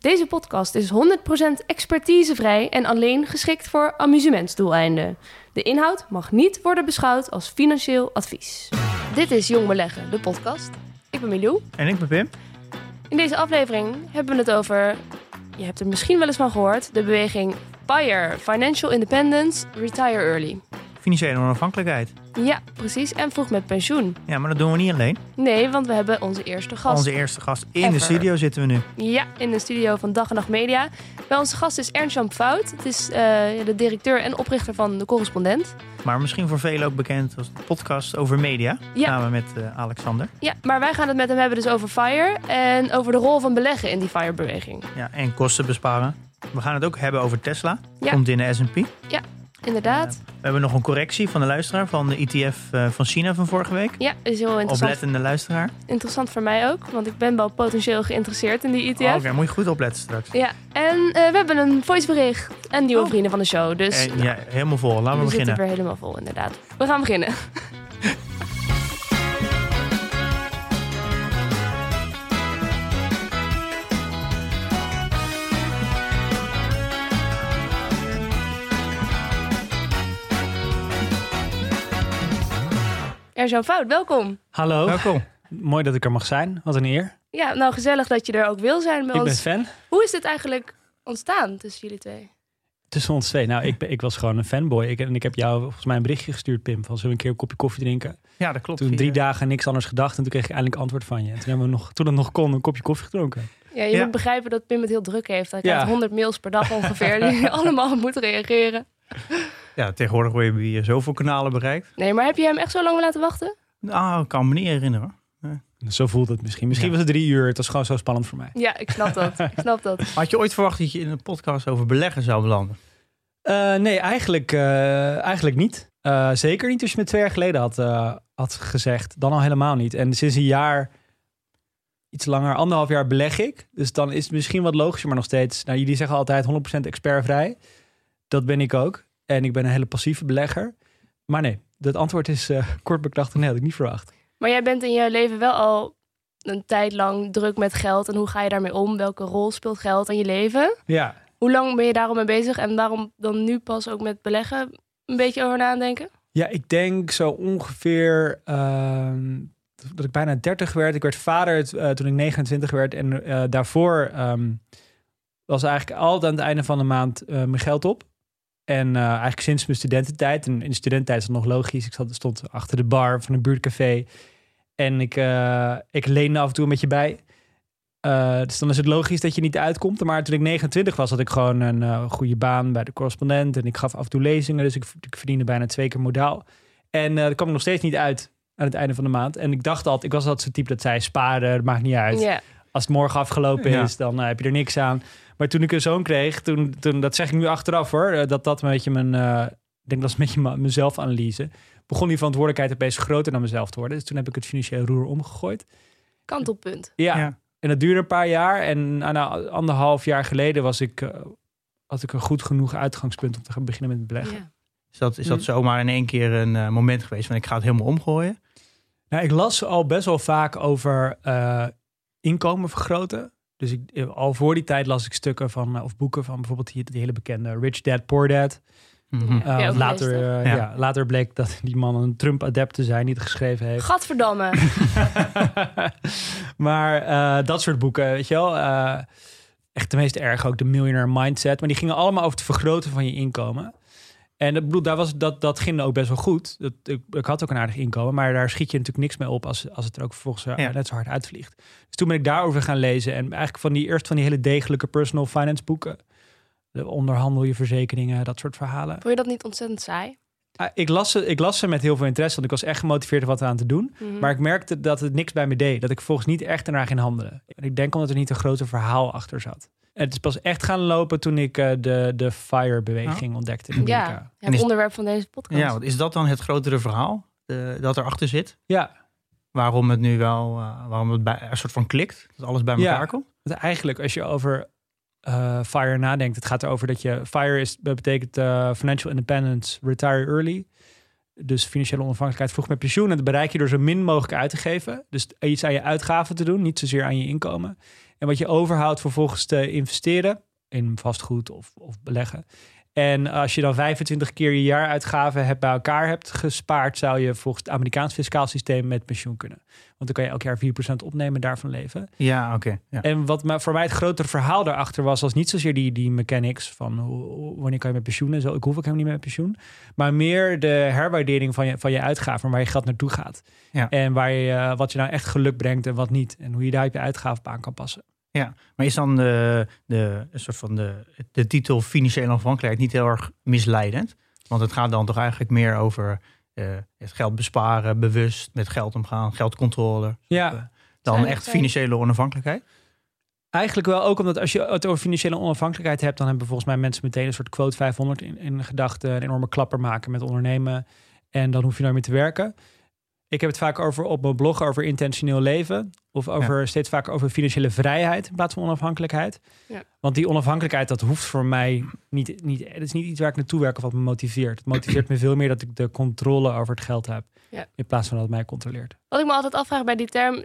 Deze podcast is 100% expertisevrij en alleen geschikt voor amusementsdoeleinden. De inhoud mag niet worden beschouwd als financieel advies. Dit is Jong Beleggen, de podcast. Ik ben Milou. En ik ben Pim. In deze aflevering hebben we het over, je hebt er misschien wel eens van gehoord, de beweging FIRE, Financial Independence, Retire Early. Financiële onafhankelijkheid. Ja, precies. En vroeg met pensioen. Ja, maar dat doen we niet alleen. Nee, want we hebben onze eerste gast. Onze eerste gast in Ever. de studio zitten we nu. Ja, in de studio van Dag en Nacht Media. Bij onze gast is Ernst-Jan Fout. Het is eh, de directeur en oprichter van De Correspondent. Maar misschien voor velen ook bekend als de podcast over media. Ja. Samen met eh, Alexander. Ja, maar wij gaan het met hem hebben dus over FIRE en over de rol van beleggen in die FIRE-beweging. Ja, en kosten besparen. We gaan het ook hebben over Tesla. Ja. Komt in de S&P. Inderdaad. We hebben nog een correctie van de luisteraar van de ETF eh, van China van vorige week. Ja, is heel interessant. Oplettende luisteraar. Interessant voor mij ook, want ik ben wel potentieel geïnteresseerd in die ETF. Oh, Oké, moet je goed opletten straks. Ja, en eh, we hebben een voicebericht en nieuwe Oh. vrienden van de show. Dus Eh, ja, helemaal vol. Laten we, we beginnen. zitten weer helemaal vol, inderdaad. We gaan beginnen. Er zo fout, welkom. Hallo, Welkom. mooi dat ik er mag zijn. Wat een eer. Ja, nou gezellig dat je er ook wil zijn bij Ik ben ons. fan. Hoe is dit eigenlijk ontstaan tussen jullie twee? Tussen ons twee. Nou, ik, ben, ik was gewoon een fanboy. Ik, en ik heb jou volgens mij een berichtje gestuurd, Pim. Van zullen we een keer een kopje koffie drinken? Ja, dat klopt. Toen drie dagen niks anders gedacht. En toen kreeg ik eindelijk antwoord van je. En toen hebben we nog, toen het nog kon, een kopje koffie gedronken. Ja, je Ja. moet begrijpen dat Pim het heel druk heeft. Hij Ja. krijgt 100 mails per dag ongeveer die allemaal moet reageren. Ja, tegenwoordig word je via zoveel kanalen bereikt. Nee, maar heb je hem echt zo lang laten wachten? Nou, ik kan me niet herinneren. hoor. Zo voelt het misschien. Misschien Ja. was het drie uur. Het was gewoon zo spannend voor mij. Ja, ik snap dat. Ik snap dat. Had je ooit verwacht dat je in een podcast over beleggen zou belanden? Eh, nee, eigenlijk, eh, eigenlijk niet. Eh, zeker niet als je me twee jaar geleden had, eh, had gezegd. Dan al helemaal niet. En sinds een jaar, iets langer, anderhalf jaar beleg ik. Dus dan is het misschien wat logischer, maar nog steeds. Nou, jullie zeggen altijd 100% expertvrij. Dat ben ik ook. En ik ben een hele passieve belegger. Maar nee, het antwoord is eh, kort beklacht en nee, had ik niet verwacht. Maar jij bent in je leven wel al een tijd lang druk met geld. En hoe ga je daarmee om? Welke rol speelt geld in je leven? Ja, Hoe lang ben je daarom mee bezig? En waarom dan nu pas ook met beleggen een beetje over nadenken? Ja, ik denk zo ongeveer ehm, dat ik bijna 30 werd. Ik werd vader eh, toen ik 29 werd. En eh, daarvoor ehm, was eigenlijk altijd aan het einde van de maand mijn geld op. En eh, eigenlijk sinds mijn studententijd. En in de studententijd is dat nog logisch. Ik zat, stond achter de bar van een buurtcafé. En ik, eh, ik leende af en toe een beetje bij. Eh, dus dan is het logisch dat je niet uitkomt. Maar toen ik 29 was, had ik gewoon een eh, goede baan bij de correspondent. En ik gaf af en toe lezingen. Dus ik, ik verdiende bijna twee keer modaal. En eh dat kwam ik nog steeds niet uit aan het einde van de maand. En ik dacht altijd, ik was altijd zo'n type dat zei sparen, dat maakt niet uit. Als het morgen afgelopen Ja. is, dan heb je er niks aan. Maar toen ik een zoon kreeg, toen, toen dat zeg ik nu achteraf hoor, eh, dat dat een beetje mijn, eh, ik denk dat is een beetje mijn zelfanalyse. Begon die verantwoordelijkheid opeens groter dan mezelf te worden. Dus toen heb ik het financiële roer omgegooid. Kantelpunt. Ja, Ja. en dat duurde een paar jaar. En nou, nou, anderhalf jaar geleden was ik, eh, had ik een goed genoeg uitgangspunt om te gaan beginnen met beleggen. Ja. Is dat, is dat Hm. zomaar in één keer een moment geweest van ik ga het helemaal omgooien? Nou, ik las al best wel vaak over eh, inkomen vergroten. Dus ik, eh, al voor die tijd las ik stukken van, eh, of boeken van bijvoorbeeld die, die hele bekende Rich Dad, Poor Dad. Mhm. Eh, later, Ja. ja. later bleek dat die man een Trump-adept te zijn die het geschreven heeft. Gadverdamme. maar eh, dat soort boeken, weet je wel. eh, echt de meest erg ook de Millionaire Mindset. Maar die gingen allemaal over het vergroten van je inkomen. En ik bedoel, daar was, dat, dat ging ook best wel goed. Dat, ik, ik had ook een aardig inkomen, maar daar schiet je natuurlijk niks mee op als, als het er ook vervolgens eh, Ja. net zo hard uitvliegt. Dus toen ben ik daarover gaan lezen. En eigenlijk van die eerst van die hele degelijke personal finance boeken. De onderhandel je verzekeringen, dat soort verhalen. Vond je dat niet ontzettend saai? Ah, Ik las, ze, ik las ze met heel veel interesse, want ik was echt gemotiveerd om wat aan te doen. Mhm. Maar ik merkte dat het niks bij me deed. Dat ik volgens niet echt ernaar ging handelen. En ik denk omdat er niet een groter verhaal achter zat. Het is pas echt gaan lopen toen ik eh, de, de FIRE-beweging ontdekte in Amerika. Ja, het is- onderwerp van deze podcast. Ja, want is dat dan het grotere verhaal eh, dat erachter zit? ja. Waarom het nu wel, eh, waarom het bij, een soort van klikt, dat alles bij Ja. elkaar komt? Want eigenlijk, als je over eh, FIRE nadenkt, het gaat erover dat je FIRE is, dat betekent Financial Independence, Retire Early. Dus financiële onafhankelijkheid vroeg met pensioen. En dat bereik je door zo min mogelijk uit te geven. Dus iets aan je uitgaven te doen, niet zozeer aan je inkomen. En wat je overhoudt vervolgens te investeren in vastgoed of, of beleggen. En als je dan 25 keer je jaaruitgaven hebt bij elkaar hebt gespaard, zou je volgens het Amerikaans fiscaal systeem met pensioen kunnen. Want dan kan je elk jaar 4% opnemen en daarvan leven. Ja, oké. ja. En wat maar voor mij het grotere verhaal daarachter was, was niet zozeer die, die mechanics van hoe, wanneer kan je met pensioen en zo. Ik hoef ook helemaal niet meer met pensioen. Maar meer de herwaardering van je, van je uitgaven, waar je geld naartoe gaat. Ja. En waar je, eh, wat je nou echt geluk brengt en wat niet. En hoe je daar op je uitgaven aan kan passen. Maar is dan de, de, een soort van de, de titel financiële onafhankelijkheid niet heel erg misleidend? Want het gaat dan toch eigenlijk meer over eh, het geld besparen, bewust met geld omgaan, geldcontrole. Ja. Eh, dan echt financiële onafhankelijkheid? Eigenlijk wel ook omdat als je het over financiële onafhankelijkheid hebt, dan hebben volgens mij mensen meteen een soort quote 500 in, in gedachten, een enorme klapper maken met ondernemen. En dan hoef je nooit meer te werken. Ik heb het vaak over op mijn blog over intentioneel leven. Of over steeds vaker over financiële vrijheid in plaats van onafhankelijkheid. Ja. Want die onafhankelijkheid, dat hoeft voor mij niet, niet. Het is niet iets waar ik naartoe werk of wat me motiveert. Het motiveert me veel meer dat ik de controle over het geld heb. Ja. In plaats van dat het mij controleert. Wat ik me altijd afvraag bij die term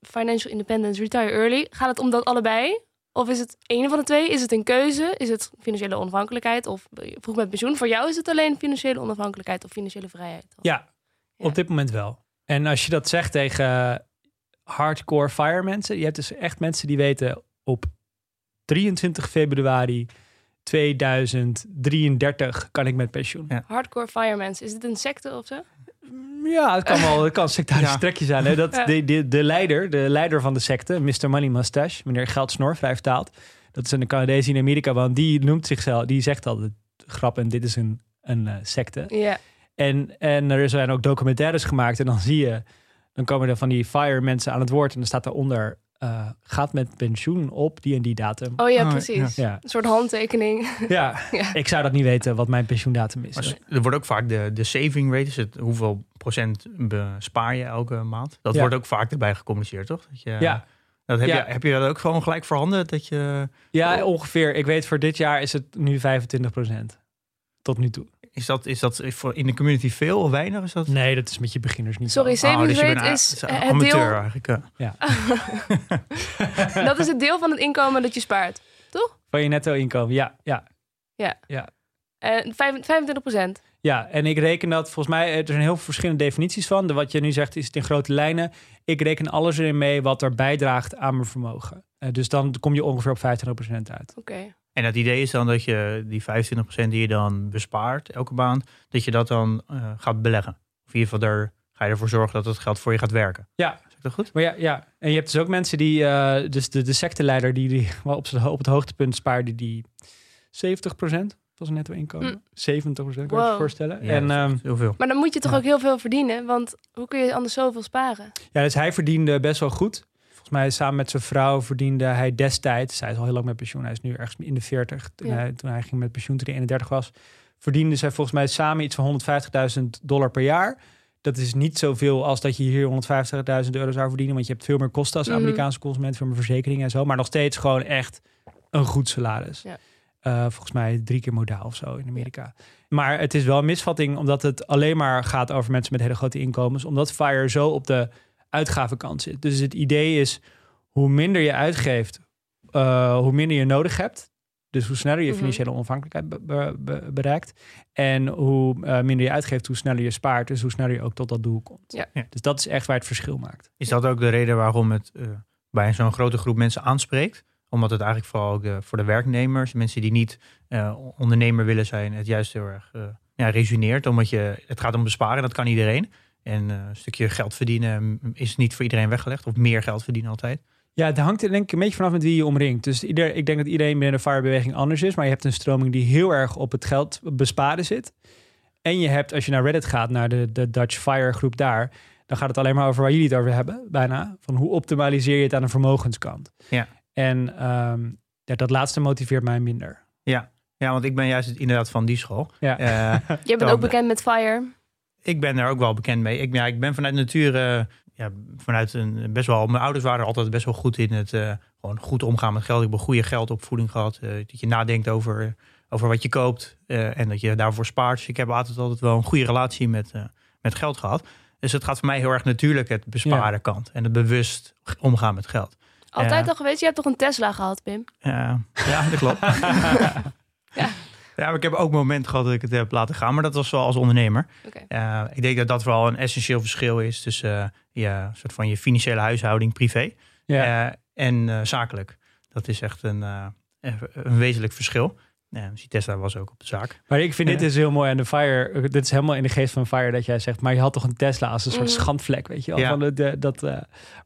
financial independence, retire early, gaat het om dat allebei? Of is het een van de twee? Is het een keuze? Is het financiële onafhankelijkheid of vroeg met pensioen? Voor jou is het alleen financiële onafhankelijkheid of financiële vrijheid? Ja, Ja. op dit moment wel. En als je dat zegt tegen hardcore fire mensen, je hebt dus echt mensen die weten op 23 februari 2033 kan ik met pensioen. Ja. Hardcore firemen, is dit een secte of zo? Ja, het kan wel het kan een sectarisch Ja. trekje zijn. Hè? Dat Ja. de, de, de leider, de leider van de secte, Mr. Money Mustache, meneer Geldsnor, vrij vertaald. Dat is een Canadees in Amerika woont. Die noemt zichzelf, die zegt altijd grap en dit is een, een eh, secte. Ja. En, en er zijn ook documentaires gemaakt. En dan zie je, dan komen er van die fire mensen aan het woord. En dan staat daaronder, eh gaat met pensioen op die en die datum. Oh ja, Oh, precies. Ja, Een soort handtekening. ja. Ja. ik zou dat niet weten wat mijn pensioendatum is. Maar er wordt ook vaak de, de saving rate, dus het, hoeveel procent bespaar je elke maand. Dat Ja. wordt ook vaak erbij gecommuniceerd, toch? Dat je, Ja. Dat heb, Ja. je, heb je dat ook gewoon gelijk voorhanden? Dat je, Ja, ongeveer. Ik weet voor dit jaar is het nu 25% Tot nu toe. Is, dat, is dat voor in de community veel of weinig? Is dat... Nee, dat is met je beginners niet Sorry, zo. Oh, savings dus rate is eh, het amateur deel, eigenlijk. eh. dat is het deel van het inkomen dat je spaart. Van je netto inkomen. Ja, ja. En 25 procent. Ja, en ik reken dat volgens mij, er zijn heel veel verschillende definities van. De, wat je nu zegt is het in grote lijnen. Ik reken alles erin mee wat er bijdraagt aan mijn vermogen. Eh, dus dan kom je ongeveer op 25% uit. Oké. En het idee is dan dat je die 25% die je dan bespaart elke maand, dat je dat dan eh, gaat beleggen. Of in ieder geval daar ga je ervoor zorgen dat het geld voor je gaat werken. Ja. Zeg ik dat goed? Maar ja, ja. en je hebt dus ook mensen die, eh, dus de, de secteleider die, die wel op, op het hoogtepunt spaarde, die 70% van zijn netto inkomen. Mm. 70% kan je Wow. je voorstellen. Ja, en dat ehm, heel veel. Maar dan moet je toch Ja. ook heel veel verdienen? Want hoe kun je anders zoveel sparen? ja, dus hij verdiende best wel goed. Volgens mij samen met zijn vrouw verdiende hij destijds, hij is al heel lang met pensioen, hij is nu ergens in de 40, toen, Ja. hij, toen hij ging met pensioen toen hij 31 was, verdienden zij volgens mij samen iets van 150.000 dollar per jaar. Dat is niet zoveel als dat je hier 150.000 euro zou verdienen, want je hebt veel meer kosten als Mhm. Amerikaanse consument, veel meer verzekeringen en zo, maar nog steeds gewoon echt een goed salaris. Ja. Eh, volgens mij drie keer modaal of zo in Amerika. Maar het is wel een misvatting, omdat het alleen maar gaat over mensen met hele grote inkomens, omdat FIRE zo op de uitgavenkant zit. Dus het idee is, hoe minder je uitgeeft, eh, hoe minder je nodig hebt. Dus hoe sneller je Mhm. financiële onafhankelijkheid be- be- be- bereikt. En hoe eh, minder je uitgeeft, hoe sneller je spaart. Dus hoe sneller je ook tot dat doel komt. Ja. Ja. Dus dat is echt waar het verschil maakt. Is dat ook de reden waarom het eh, bij zo'n grote groep mensen aanspreekt? Omdat het eigenlijk vooral ook voor de werknemers, mensen die niet eh, ondernemer willen zijn, het juist heel erg eh, ja, resoneert. Omdat je, het gaat om besparen, dat kan iedereen. En eh, een stukje geld verdienen mm, is niet voor iedereen weggelegd. Of meer geld verdienen altijd. Ja, het hangt er denk ik een beetje vanaf met wie je omringt. Dus ieder, ik denk dat iedereen binnen de FIRE-beweging anders is. Maar je hebt een stroming die heel erg op het geld besparen zit. En je hebt, als je naar Reddit gaat, naar de, de Dutch FIRE groep daar... dan gaat het alleen maar over waar jullie het over hebben, bijna. Van hoe optimaliseer je het aan de vermogenskant. Ja. En ehm, ja, dat laatste motiveert mij minder. Ja, want ik ben juist inderdaad van die school. Ja. Eh, Je bent ook bekend met Fire. Ik ben daar ook wel bekend mee. Ik, ja, ik ben vanuit natuur, eh, ja, vanuit een best wel. Mijn ouders waren altijd best wel goed in het eh, gewoon goed omgaan met geld. Ik heb een goede geldopvoeding gehad. eh, dat je nadenkt over, over wat je koopt eh, en dat je daarvoor spaart. Dus ik heb altijd altijd wel een goede relatie met, eh, met geld gehad. Dus het gaat voor mij heel erg natuurlijk het besparen kant en het bewust omgaan met geld. Altijd al geweest. Je hebt toch een Tesla gehad, Pim? Ja, ja dat klopt. Ja. Ja, maar ik heb ook een moment gehad dat ik het heb laten gaan, maar dat was wel als ondernemer. Eh, ik denk dat dat vooral een essentieel verschil is tussen eh, ja, soort van je financiële huishouding privé Ja. eh, en eh, zakelijk. Dat is echt een, eh, een wezenlijk verschil. Ja, dus Tesla was ook op de zaak. Maar ik vind Ja. dit is heel mooi aan de Fire. Dit is helemaal in de geest van Fire dat jij zegt, maar je had toch een Tesla als een soort Mhm. schandvlek, weet je wel? Ja. Van de, de- dat, eh,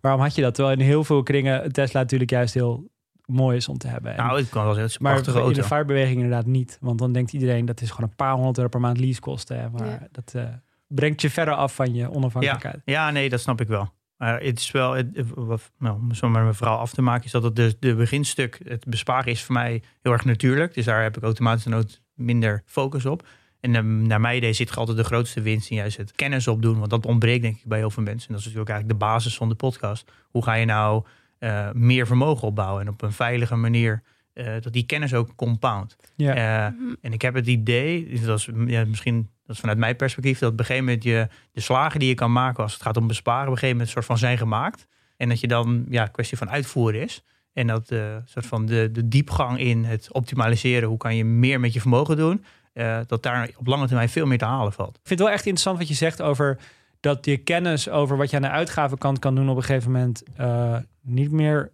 waarom had je dat? Terwijl in heel veel kringen Tesla natuurlijk juist heel mooi is om te hebben. En- Nou, het kan wel zijn. Het is een maar in auto. de Firebeweging inderdaad niet. Want dan denkt iedereen dat is gewoon een paar honderd euro per maand leasekosten. Hè? Maar Ja. dat eh, brengt je verder af van je onafhankelijkheid. Ja, nee, dat snap ik wel. Maar het is wel, het, wat- nou, om zo maar mijn verhaal af te maken, is dat het de, de beginstuk, het besparen is voor mij heel erg natuurlijk. Dus daar heb ik automatisch dan ook minder focus op. En eh, naar mijn idee zit altijd de grootste winst in juist het kennis opdoen. Want dat ontbreekt denk ik bij heel veel mensen. En dat is natuurlijk eigenlijk de basis van de podcast. Hoe ga je nou eh, meer vermogen opbouwen en op een veilige manier eh, dat die kennis ook compound. Ja. Eh, Mhm. en ik heb het idee, dus dat is ja, misschien dat is vanuit mijn perspectief, dat op een gegeven moment je de slagen die je kan maken als het gaat om besparen, op een gegeven moment soort van zijn gemaakt. En dat je dan ja, een kwestie van uitvoeren is. En dat eh soort van de, de diepgang in het optimaliseren, hoe kan je meer met je vermogen doen, eh, dat daar op lange termijn veel meer te halen valt. Ik vind het wel echt interessant wat je zegt over dat je kennis over wat je aan de uitgavenkant kan doen op een gegeven moment eh, niet, meer,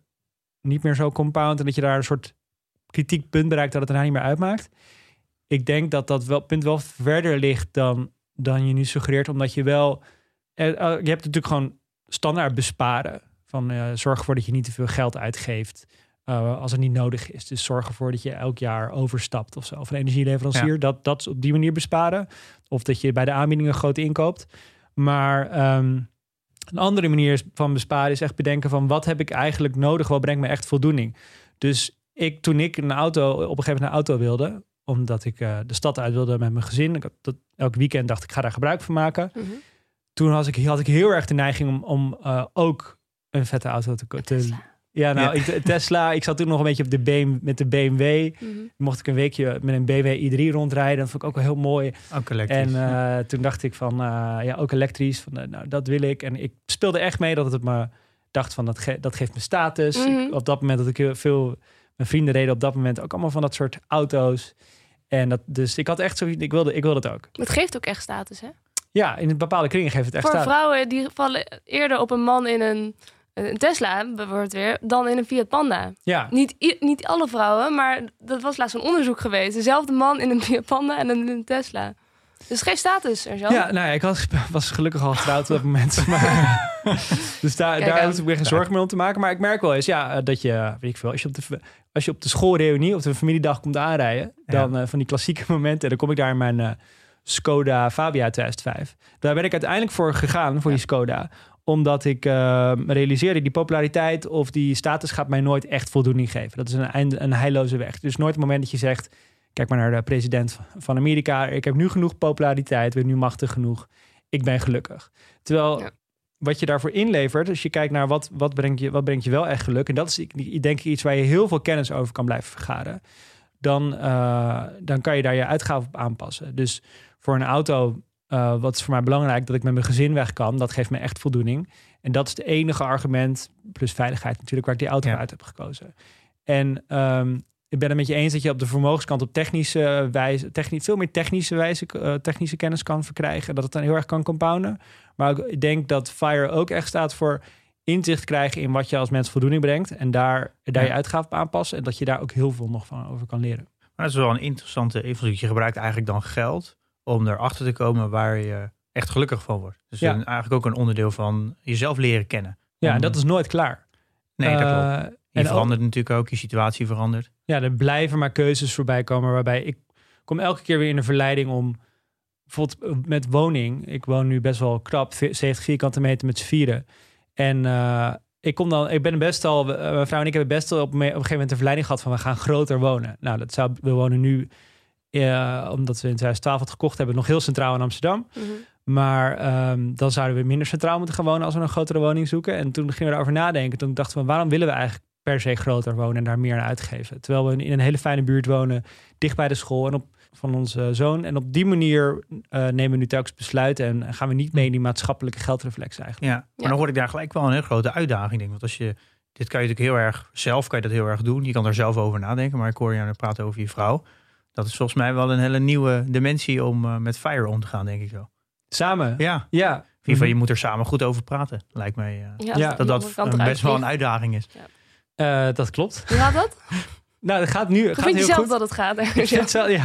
niet meer zo compound. En dat je daar een soort kritiek punt bereikt dat het er niet meer uitmaakt. Ik denk dat dat wel, punt wel verder ligt dan, dan je nu suggereert. Omdat je wel... eh, eh, je hebt natuurlijk gewoon standaard besparen. Van zorg ervoor dat je niet te veel geld uitgeeft. als het niet nodig is. Dus zorg ervoor dat je elk jaar overstapt of zo. Of een energieleverancier. Dat, dat op die manier besparen. Of dat je bij de aanbiedingen groot inkoopt. Maar ehm, een andere manier van besparen is echt bedenken van wat heb ik eigenlijk nodig? Wat brengt me echt voldoening? Dus ik, toen ik een auto, op een gegeven moment een auto wilde, omdat ik eh, de stad uit wilde met mijn gezin. Ik had dat, elk weekend dacht ik, ga daar gebruik van maken. Mhm. Toen had ik, had ik heel erg de neiging om, om eh, ook een vette auto te, ko- te Tesla. Ja, nou, Ja. Ik, Tesla. Ik zat toen nog een beetje op de BM, met de BMW. Mhm. Mocht ik een weekje met een BMW i3 rondrijden. Dat vond ik ook wel heel mooi. Ook elektrisch. En eh, toen dacht ik van, eh, ja, ook elektrisch. Van, eh, nou, dat wil ik. En ik speelde echt mee dat het me dacht van, dat, ge- dat geeft me status. Mhm. Ik- op dat moment dat ik heel veel, mijn vrienden reden op dat moment ook allemaal van dat soort auto's. En dat, dus ik had echt zo, ik wilde, ik wilde het ook. Het geeft ook echt status, hè? Ja, in bepaalde kringen geeft het echt Voor status. vrouwen die vallen eerder op een man in een, een Tesla, bijvoorbeeld weer, dan in een Fiat Panda. Ja, Niet, niet alle vrouwen, maar dat was laatst een onderzoek geweest. Dezelfde man in een Fiat Panda en in een Tesla. Dus geen status, er zo. Ja, nou ja, ik was, was gelukkig al getrouwd op dat moment. Maar, dus daar, Kijk daar hoef ik me geen zorgen meer om te maken. Maar ik merk wel eens, ja, eh, dat je, weet ik veel, als je op de, als je op de schoolreunie of de familiedag komt aanrijden, dan eh, van die klassieke momenten, dan kom ik daar in mijn eh, Skoda Fabia 2005. Daar ben ik uiteindelijk voor gegaan, voor die Skoda omdat ik eh, realiseerde, die populariteit of die status gaat mij nooit echt voldoening geven. Dat is een, eind- een heilloze weg. Dus nooit het moment dat je zegt, kijk maar naar de president van Amerika. Ik heb nu genoeg populariteit, ben nu machtig genoeg. Ik ben gelukkig. Terwijl Ja. wat je daarvoor inlevert, als je kijkt naar wat, wat, brengt je, wat brengt je wel echt geluk. En dat is denk ik iets waar je heel veel kennis over kan blijven vergaren. Dan, eh, dan kan je daar je uitgaven op aanpassen. Dus voor een auto, eh, wat is voor mij belangrijk, dat ik met mijn gezin weg kan. Dat geeft me echt voldoening. En dat is het enige argument, plus veiligheid natuurlijk, waar ik die auto Ja. uit heb gekozen. En ehm, ik ben het met je eens dat je op de vermogenskant op technische wijze, veel meer technische wijze, eh, technische kennis kan verkrijgen. Dat het dan heel erg kan compounden. Maar ik denk dat FIRE ook echt staat voor inzicht krijgen in wat je als mens voldoening brengt. En daar, daar Ja. je uitgaven op aanpassen. En dat je daar ook heel veel nog van over kan leren. Maar dat is wel een interessante invloed. Je gebruikt eigenlijk dan geld om erachter te komen waar je echt gelukkig van wordt. Dus Ja. een- eigenlijk ook een onderdeel van jezelf leren kennen. Ja, Om- en dat is nooit klaar. Nee, dat klopt. Eh, Je en verandert natuurlijk ook, je situatie verandert. ja, er blijven maar keuzes voorbij komen waarbij ik kom elke keer weer in de verleiding om bijvoorbeeld eh, met woning. Ik woon nu best wel krap, ve- 70 vierkante meter met z'n vieren. En, eh, ik kom dan, ik ben best al, mijn vrouw en ik hebben best wel op, me- op een gegeven moment de verleiding gehad van we gaan groter wonen. Nou, dat zou, we wonen nu, eh, omdat we in 2012 het gekocht hebben, nog heel centraal in Amsterdam. Mhm. Maar ehm, dan zouden we minder centraal moeten gaan wonen als we een grotere woning zoeken. En toen gingen we daarover nadenken. Toen dachten we, waarom willen we eigenlijk per se groter wonen en daar meer aan uitgeven? Terwijl we in een hele fijne buurt wonen, dicht bij de school en op, van onze zoon. En op die manier eh, nemen we nu telkens besluiten en gaan we niet mee in die maatschappelijke geldreflex eigenlijk. Ja, maar Ja. dan hoor ik daar gelijk wel een hele grote uitdaging. Denk. ik. Want als je, dit kan je natuurlijk heel erg, zelf kan je dat heel erg doen. Je kan er zelf over nadenken. Maar ik hoor je aan het praten over je vrouw. Dat is volgens mij wel een hele nieuwe dimensie om eh, met Fire om te gaan, denk ik zo. Samen. Ja, Ja. in ieder geval, je moet er samen goed over praten. Lijkt mij eh, Ja, dat dat best wel een uitdaging is. Eh, dat klopt. Hoe gaat dat? Nou, dat gaat nu Hoe gaat vind je heel zelf goed. dat het gaat? Ik vind het wel, ja.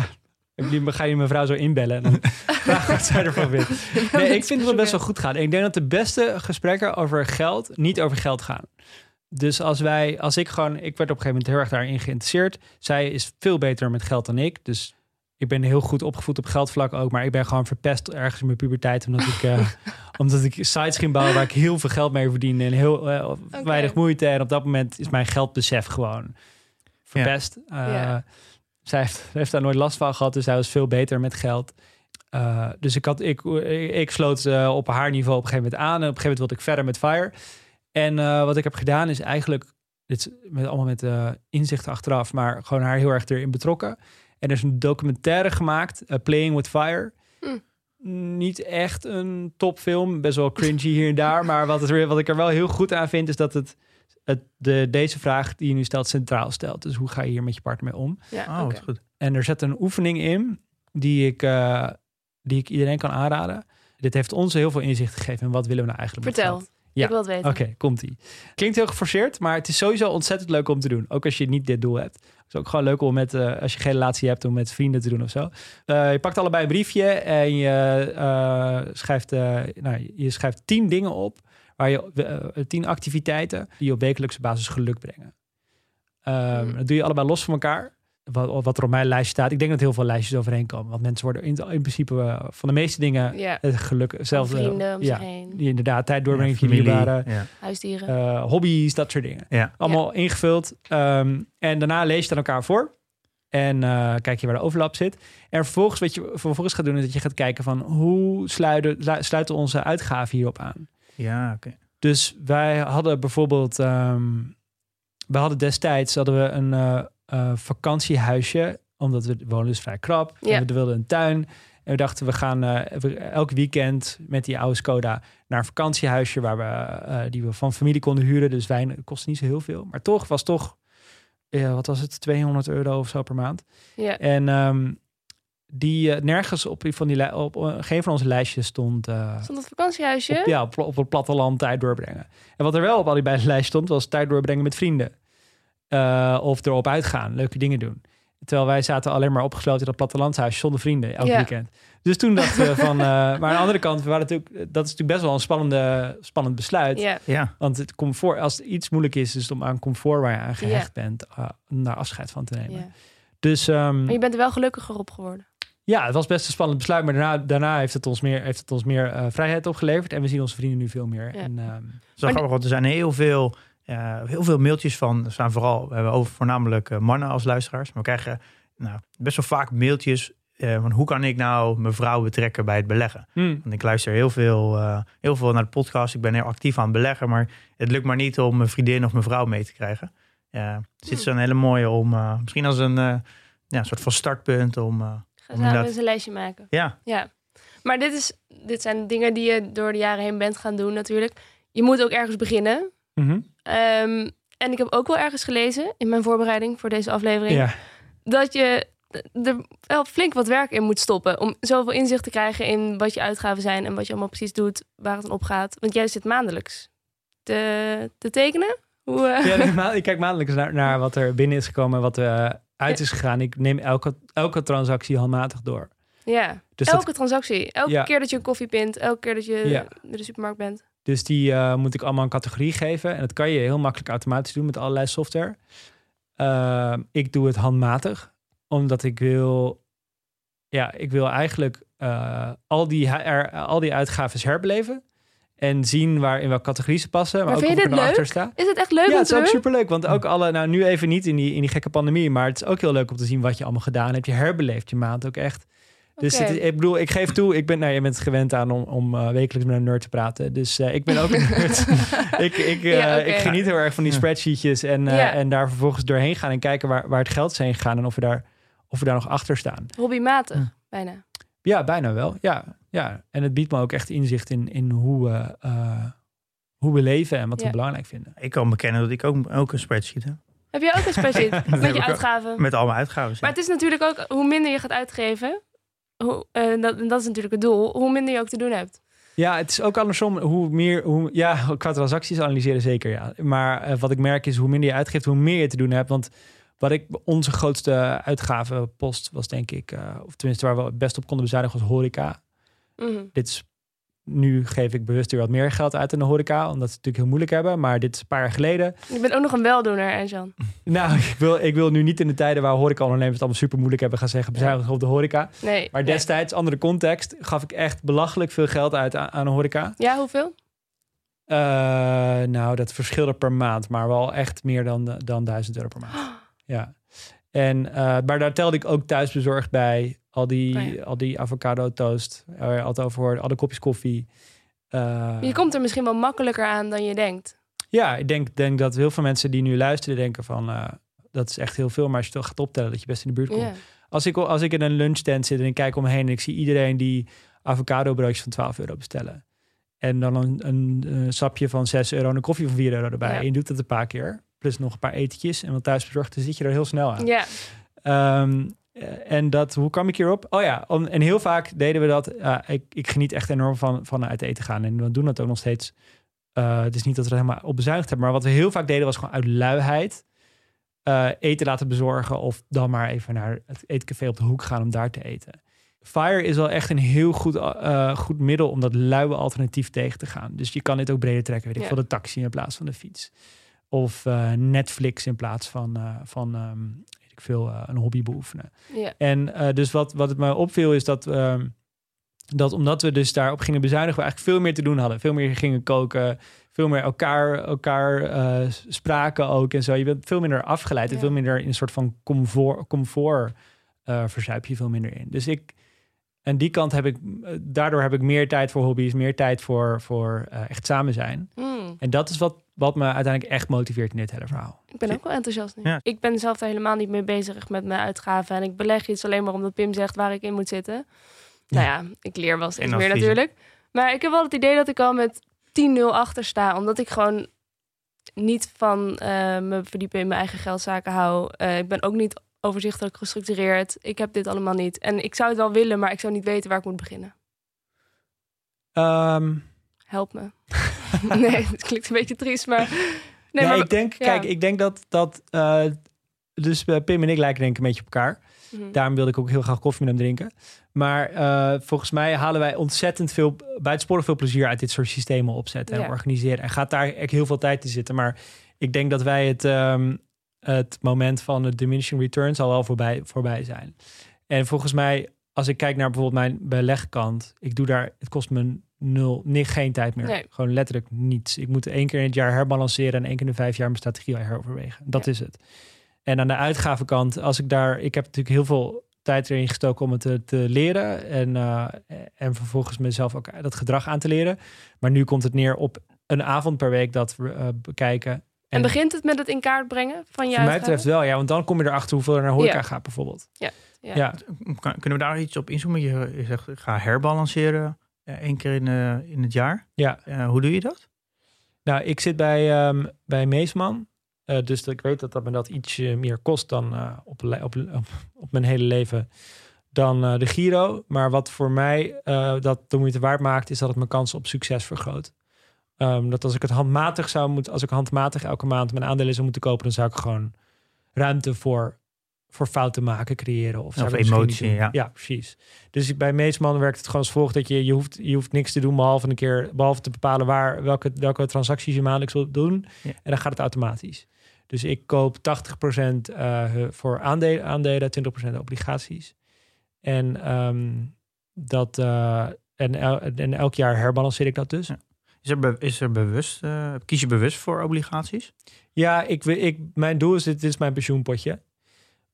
Ik ga je mevrouw zo inbellen en dan vraag wat zij ervan vindt. Nee, ik vind dat het best wel goed gaat. Ik denk dat de beste gesprekken over geld niet over geld gaan. Dus als wij, als ik gewoon, ik werd op een gegeven moment heel erg daarin geïnteresseerd. Zij is veel beter met geld dan ik. Dus ik ben heel goed opgevoed op geldvlak ook. Maar ik ben gewoon verpest ergens in mijn puberteit. Omdat ik, eh, omdat ik sites ging bouwen waar ik heel veel geld mee verdiende. En heel eh, weinig moeite. En op dat moment is mijn geldbesef gewoon verpest. Eh, Ja. zij heeft, heeft daar nooit last van gehad. Dus zij was veel beter met geld. Dus ik, had, ik, ik sloot eh, op haar niveau op een gegeven moment aan. En op een gegeven moment wilde ik verder met Fire. En eh, wat ik heb gedaan is eigenlijk, dit is met, allemaal met eh inzichten achteraf, maar gewoon haar heel erg erin betrokken. En er is een documentaire gemaakt, eh, Playing with Fire. Hm. Niet echt een topfilm, best wel cringy hier en daar. Maar wat, het, wat ik er wel heel goed aan vind, is dat het, het de, deze vraag die je nu stelt centraal stelt. Dus hoe ga je hier met je partner mee om? Ja, Oh, goed. En er zit een oefening in die ik, eh, die ik iedereen kan aanraden. Dit heeft ons heel veel inzicht gegeven in wat willen we nou eigenlijk met Vertel. Ja. Ik wil het weten. Oké, komt-ie. Klinkt heel geforceerd, maar het is sowieso ontzettend leuk om te doen. Ook als je niet dit doel hebt. Het is ook gewoon leuk om met, eh, als je geen relatie hebt, om met vrienden te doen of zo. Eh, je pakt allebei een briefje en je, eh, schrijft, nou, je schrijft tien dingen op. Waar je, tien activiteiten die je op wekelijkse basis geluk brengen. Ehm, Hmm. Dat doe je allebei los van elkaar. Wat, wat er op mijn lijstje staat. Ik denk dat heel veel lijstjes overheen komen. Want mensen worden in, in principe eh, van de meeste dingen Ja, het geluk zelf. eh, vrienden om ja, zich heen, die inderdaad tijd doorbrengen Ja, familie, dierbaren. Ja. huisdieren. Eh, hobby's, dat soort dingen. Ja. Allemaal ingevuld. Ehm, en daarna lees je aan elkaar voor. En eh, kijk je waar de overlap zit. En vervolgens wat je vervolgens gaat doen, is dat je gaat kijken van hoe sluiten, lu- sluiten onze uitgaven hierop aan. Ja, oké. Dus wij hadden bijvoorbeeld, ehm we hadden destijds hadden we een eh, eh, vakantiehuisje, omdat we wonen dus vrij krap. Ja. En we wilden een tuin. En we dachten, we gaan we- elk weekend met die oude Skoda naar een vakantiehuisje waar we, eh, die we van familie konden huren. Dus wijn het kostte niet zo heel veel. Maar toch was toch, wat was het, 200 euro of zo per maand. ja. En ehm, die nergens op, van die, op geen van onze lijstjes stond... Stond dat vakantiehuisje? op, ja, op, op het platteland tijd doorbrengen. En wat er wel op allebei de lijst stond, was tijd doorbrengen met vrienden. Eh, of erop uitgaan, leuke dingen doen. Terwijl wij zaten alleen maar opgesloten in dat plattelandshuis zonder vrienden elk Ja. weekend. Dus toen dachten we van... eh, maar aan de andere kant, we waren natuurlijk, dat is natuurlijk best wel een spannende, spannend besluit. Ja. Ja, Want het comfort, als het iets moeilijk is, is het om aan comfort waar je aan gehecht bent, eh, naar afscheid van te nemen. ja. Dus ehm, Maar je bent er wel gelukkiger op geworden. ja, het was best een spannend besluit. Maar daarna, daarna heeft het ons meer, heeft het ons meer eh, vrijheid opgeleverd. En we zien onze vrienden nu veel meer. Ja. En, ehm, Zo Maar grappig, want er zijn heel veel, eh, heel veel mailtjes van, er staan vooral, we hebben over voornamelijk eh, mannen als luisteraars. Maar we krijgen nou, best wel vaak mailtjes eh, van hoe kan ik nou mijn vrouw betrekken bij het beleggen. hmm. Want ik luister heel veel, eh, heel veel naar de podcast, ik ben heel actief aan het beleggen, maar het lukt maar niet om mijn vriendin of mijn vrouw mee te krijgen. Ja, het is een hele mooie om, eh, misschien als een ja, soort van startpunt om, eh, Ga samen Inderdaad. eens een lijstje maken. ja, Ja. Maar dit, is, dit zijn dingen die je door de jaren heen bent gaan doen natuurlijk. Je moet ook ergens beginnen. Mhm. Ehm, en ik heb ook wel ergens gelezen in mijn voorbereiding voor deze aflevering... Ja. dat je er wel flink wat werk in moet stoppen... om zoveel inzicht te krijgen in wat je uitgaven zijn... en wat je allemaal precies doet, waar het aan opgaat. Want jij zit maandelijks te, te tekenen. Hoe, eh, Ja, ik, ma- ik kijk maandelijks naar, naar wat er binnen is gekomen en wat er uit is gegaan. Ik neem elke, elke transactie handmatig door. Ja. Dus, elke dat, transactie. Elke Ja. keer dat je een koffie pint. Elke keer dat je Ja. naar de supermarkt bent. dus die eh, moet ik allemaal een categorie geven. En dat kan je heel makkelijk automatisch doen met allerlei software. Uh, ik doe het handmatig, omdat ik wil... Ja, ik wil eigenlijk uh, al, die, al die uitgaven herbeleven. En zien waar in welke categorie ze passen. Maar, Maar ook vind of je dit leuk? sta. Is het echt leuk Ja, het is ook superleuk. Want ook alle, nou nu even niet in die, in die gekke pandemie, maar het is ook heel leuk om te zien wat je allemaal gedaan hebt. Je herbeleeft je maand ook echt. Dus het ik bedoel, ik geef toe, ik ben, nou, je bent gewend aan om, om eh, wekelijks met een nerd te praten. Dus eh, ik ben ook een nerd. ik, ik, eh, Ja, oké. ik geniet heel erg van die spreadsheetjes en, eh, Ja. en daar vervolgens doorheen gaan en kijken waar, waar het geld is heen gegaan en of we daar, of we daar nog achter staan. Hobbymatig, Ja. bijna. Ja, bijna wel. Ja, ja. En het biedt me ook echt inzicht in, in hoe, we, eh, hoe we leven en wat Ja. we belangrijk vinden. Ik kan bekennen dat ik ook, ook een spreadsheet heb. Heb jij ook een spreadsheet met je uitgaven? Met al mijn uitgaven. Maar het is natuurlijk ook, hoe minder je gaat uitgeven, hoe, eh, dat, en dat is natuurlijk het doel, hoe minder je ook te doen hebt. Ja, het is ook andersom. Hoe meer, hoe, ja, qua transacties analyseren zeker, ja. Maar eh, wat ik merk is, hoe minder je uitgeeft, hoe meer je te doen hebt. Want wat ik, onze grootste uitgavenpost was denk ik, eh, of tenminste waar we het best op konden bezuinigen, was horeca. Mhm. Dit is, nu geef ik bewust weer wat meer geld uit in de horeca, omdat ze het natuurlijk heel moeilijk hebben. Maar dit is een paar jaar geleden. Je bent ook nog een weldoener, en Jan. Nou, ik wil, ik wil nu niet in de tijden waar horecaondernemers het allemaal super moeilijk hebben gaan zeggen, bezuinigen op de horeca. Nee. Maar nee. destijds, andere context, gaf ik echt belachelijk veel geld uit aan, aan de horeca. Ja, hoeveel? Eh, nou, dat verschilde per maand, maar wel echt meer dan, dan 1000 euro per maand. Ja. En, eh, maar daar telde ik ook thuisbezorgd bij. Al die, Oh ja. al die avocado toast, waar je altijd over hoorde, al de kopjes koffie. Eh, Je komt er misschien wel makkelijker aan dan je denkt. Ja, ik denk, denk dat heel veel mensen die nu luisteren denken van... eh, dat is echt heel veel, maar als je het toch gaat optellen... dat je best in de buurt komt. Als, ik, als ik in een lunchtent zit en ik kijk om me heen... en ik zie iedereen die avocado broodjes van 12 euro bestellen... en dan een, een, sapje van 6 euro en een koffie van 4 euro erbij... Ja. en je doet dat een paar keer... plus nog een paar etentjes en wat thuis bezorgd... dan zit je er heel snel aan. ja. Ehm, eh, en dat, hoe kwam ik hierop? Oh ja, om, en heel vaak deden we dat. eh, ik, ik geniet echt enorm van, van uit eten gaan. En we doen dat ook nog steeds. Eh, het is niet dat we er helemaal op bezuinigd hebben. Maar wat we heel vaak deden was gewoon uit luiheid. eten laten bezorgen. Of dan maar even naar het eetcafé op de hoek gaan om daar te eten. Fire is wel echt een heel goed, goed middel om dat luie alternatief tegen te gaan. Dus je kan dit ook breder trekken. Weet ik Ja. veel, de taxi in plaats van de fiets. Of eh, Netflix in plaats van, eh, van ehm, weet ik veel, eh, een hobby beoefenen. En dus wat, wat het me opviel is dat, ehm, dat omdat we dus daarop gingen bezuinigen, we eigenlijk veel meer te doen hadden. Veel meer gingen koken, veel meer elkaar, elkaar spraken ook en zo. Je bent veel minder afgeleid en Ja. veel minder in een soort van comfort, comfort verzuip je veel minder in. Dus ik, en die kant heb ik, eh, daardoor heb ik meer tijd voor hobby's, meer tijd voor, voor eh, echt samen zijn. Hmm. En dat is wat, wat me uiteindelijk echt motiveert in dit hele verhaal. Ik ben ook wel enthousiast nu. Ja. Ik ben zelf daar helemaal niet mee bezig met mijn uitgaven. En ik beleg iets alleen maar omdat Pim zegt waar ik in moet zitten. Nou ja, ik leer wel steeds meer adviezen. natuurlijk. Maar ik heb wel het idee dat ik al met 10-0 achter sta. Omdat ik gewoon niet van eh, me verdiepen in mijn eigen geldzaken hou. Eh, ik ben ook niet overzichtelijk gestructureerd. Ik heb dit allemaal niet. En ik zou het wel willen, maar ik zou niet weten waar ik moet beginnen. Ehm, Help me. nee, het klinkt een beetje triest, maar... Nee, ja, maar ik denk, ja. kijk, ik denk dat, dat uh, dus uh, Pim en ik lijken denk ik een beetje op elkaar. Mhm. Daarom wilde ik ook heel graag koffie met hem drinken. Maar uh, volgens mij halen wij ontzettend veel, buitensporig veel plezier uit dit soort systemen opzetten en Ja. organiseren. En gaat daar echt heel veel tijd in zitten. Maar ik denk dat wij het, um, het moment van de diminishing returns al wel voorbij, voorbij zijn. En volgens mij, als ik kijk naar bijvoorbeeld mijn belegkant, ik doe daar, het kost me nul, nee, geen tijd meer. Nee. Gewoon letterlijk niets. Ik moet één keer in het jaar herbalanceren en één keer in de vijf jaar mijn strategie heroverwegen. Dat Ja. is het. En aan de uitgavenkant, als ik daar, ik heb natuurlijk heel veel tijd erin gestoken om het te, te leren en, uh, en vervolgens mezelf ook dat gedrag aan te leren. Maar nu komt het neer op een avond per week dat we uh, bekijken. En, begint het met het in kaart brengen van je voor mij betreft wel, ja, want dan kom je erachter hoeveel er naar horeca Ja. gaat bijvoorbeeld. Ja. ja. Kunnen we daar iets op inzoomen? Je, je zegt, ik ga herbalanceren eh, één keer in, eh, in het jaar. Ja. Eh, hoe doe je dat? Nou, ik zit bij, ehm, bij Meesman. Eh, dus dat ik weet dat dat me dat ietsje meer kost dan eh, op, op, op, op mijn hele leven dan de Giro. Maar wat voor mij eh, dat de moeite waard maakt, is dat het mijn kans op succes vergroot. Ehm, dat als ik het handmatig zou moeten, als ik handmatig elke maand mijn aandelen zou moeten kopen, dan zou ik gewoon ruimte voor, voor fouten maken creëren. Of, Of emotie, ja. Ja, precies. Dus bij Meesman werkt het gewoon als volgt dat je, je, hoeft, je hoeft niks te doen behalve een keer, behalve te bepalen waar, welke, welke transacties je maandelijks wilt doen. Ja. En dan gaat het automatisch. Dus ik koop 80% eh, voor aandelen, aandelen 20% obligaties. En, ehm, dat, eh, en, el- en elk jaar herbalanceer ik dat dus. Ja. Is er, is er bewust, eh, kies je bewust voor obligaties? Ja, ik, wil- ik, mijn doel is, dit is mijn pensioenpotje.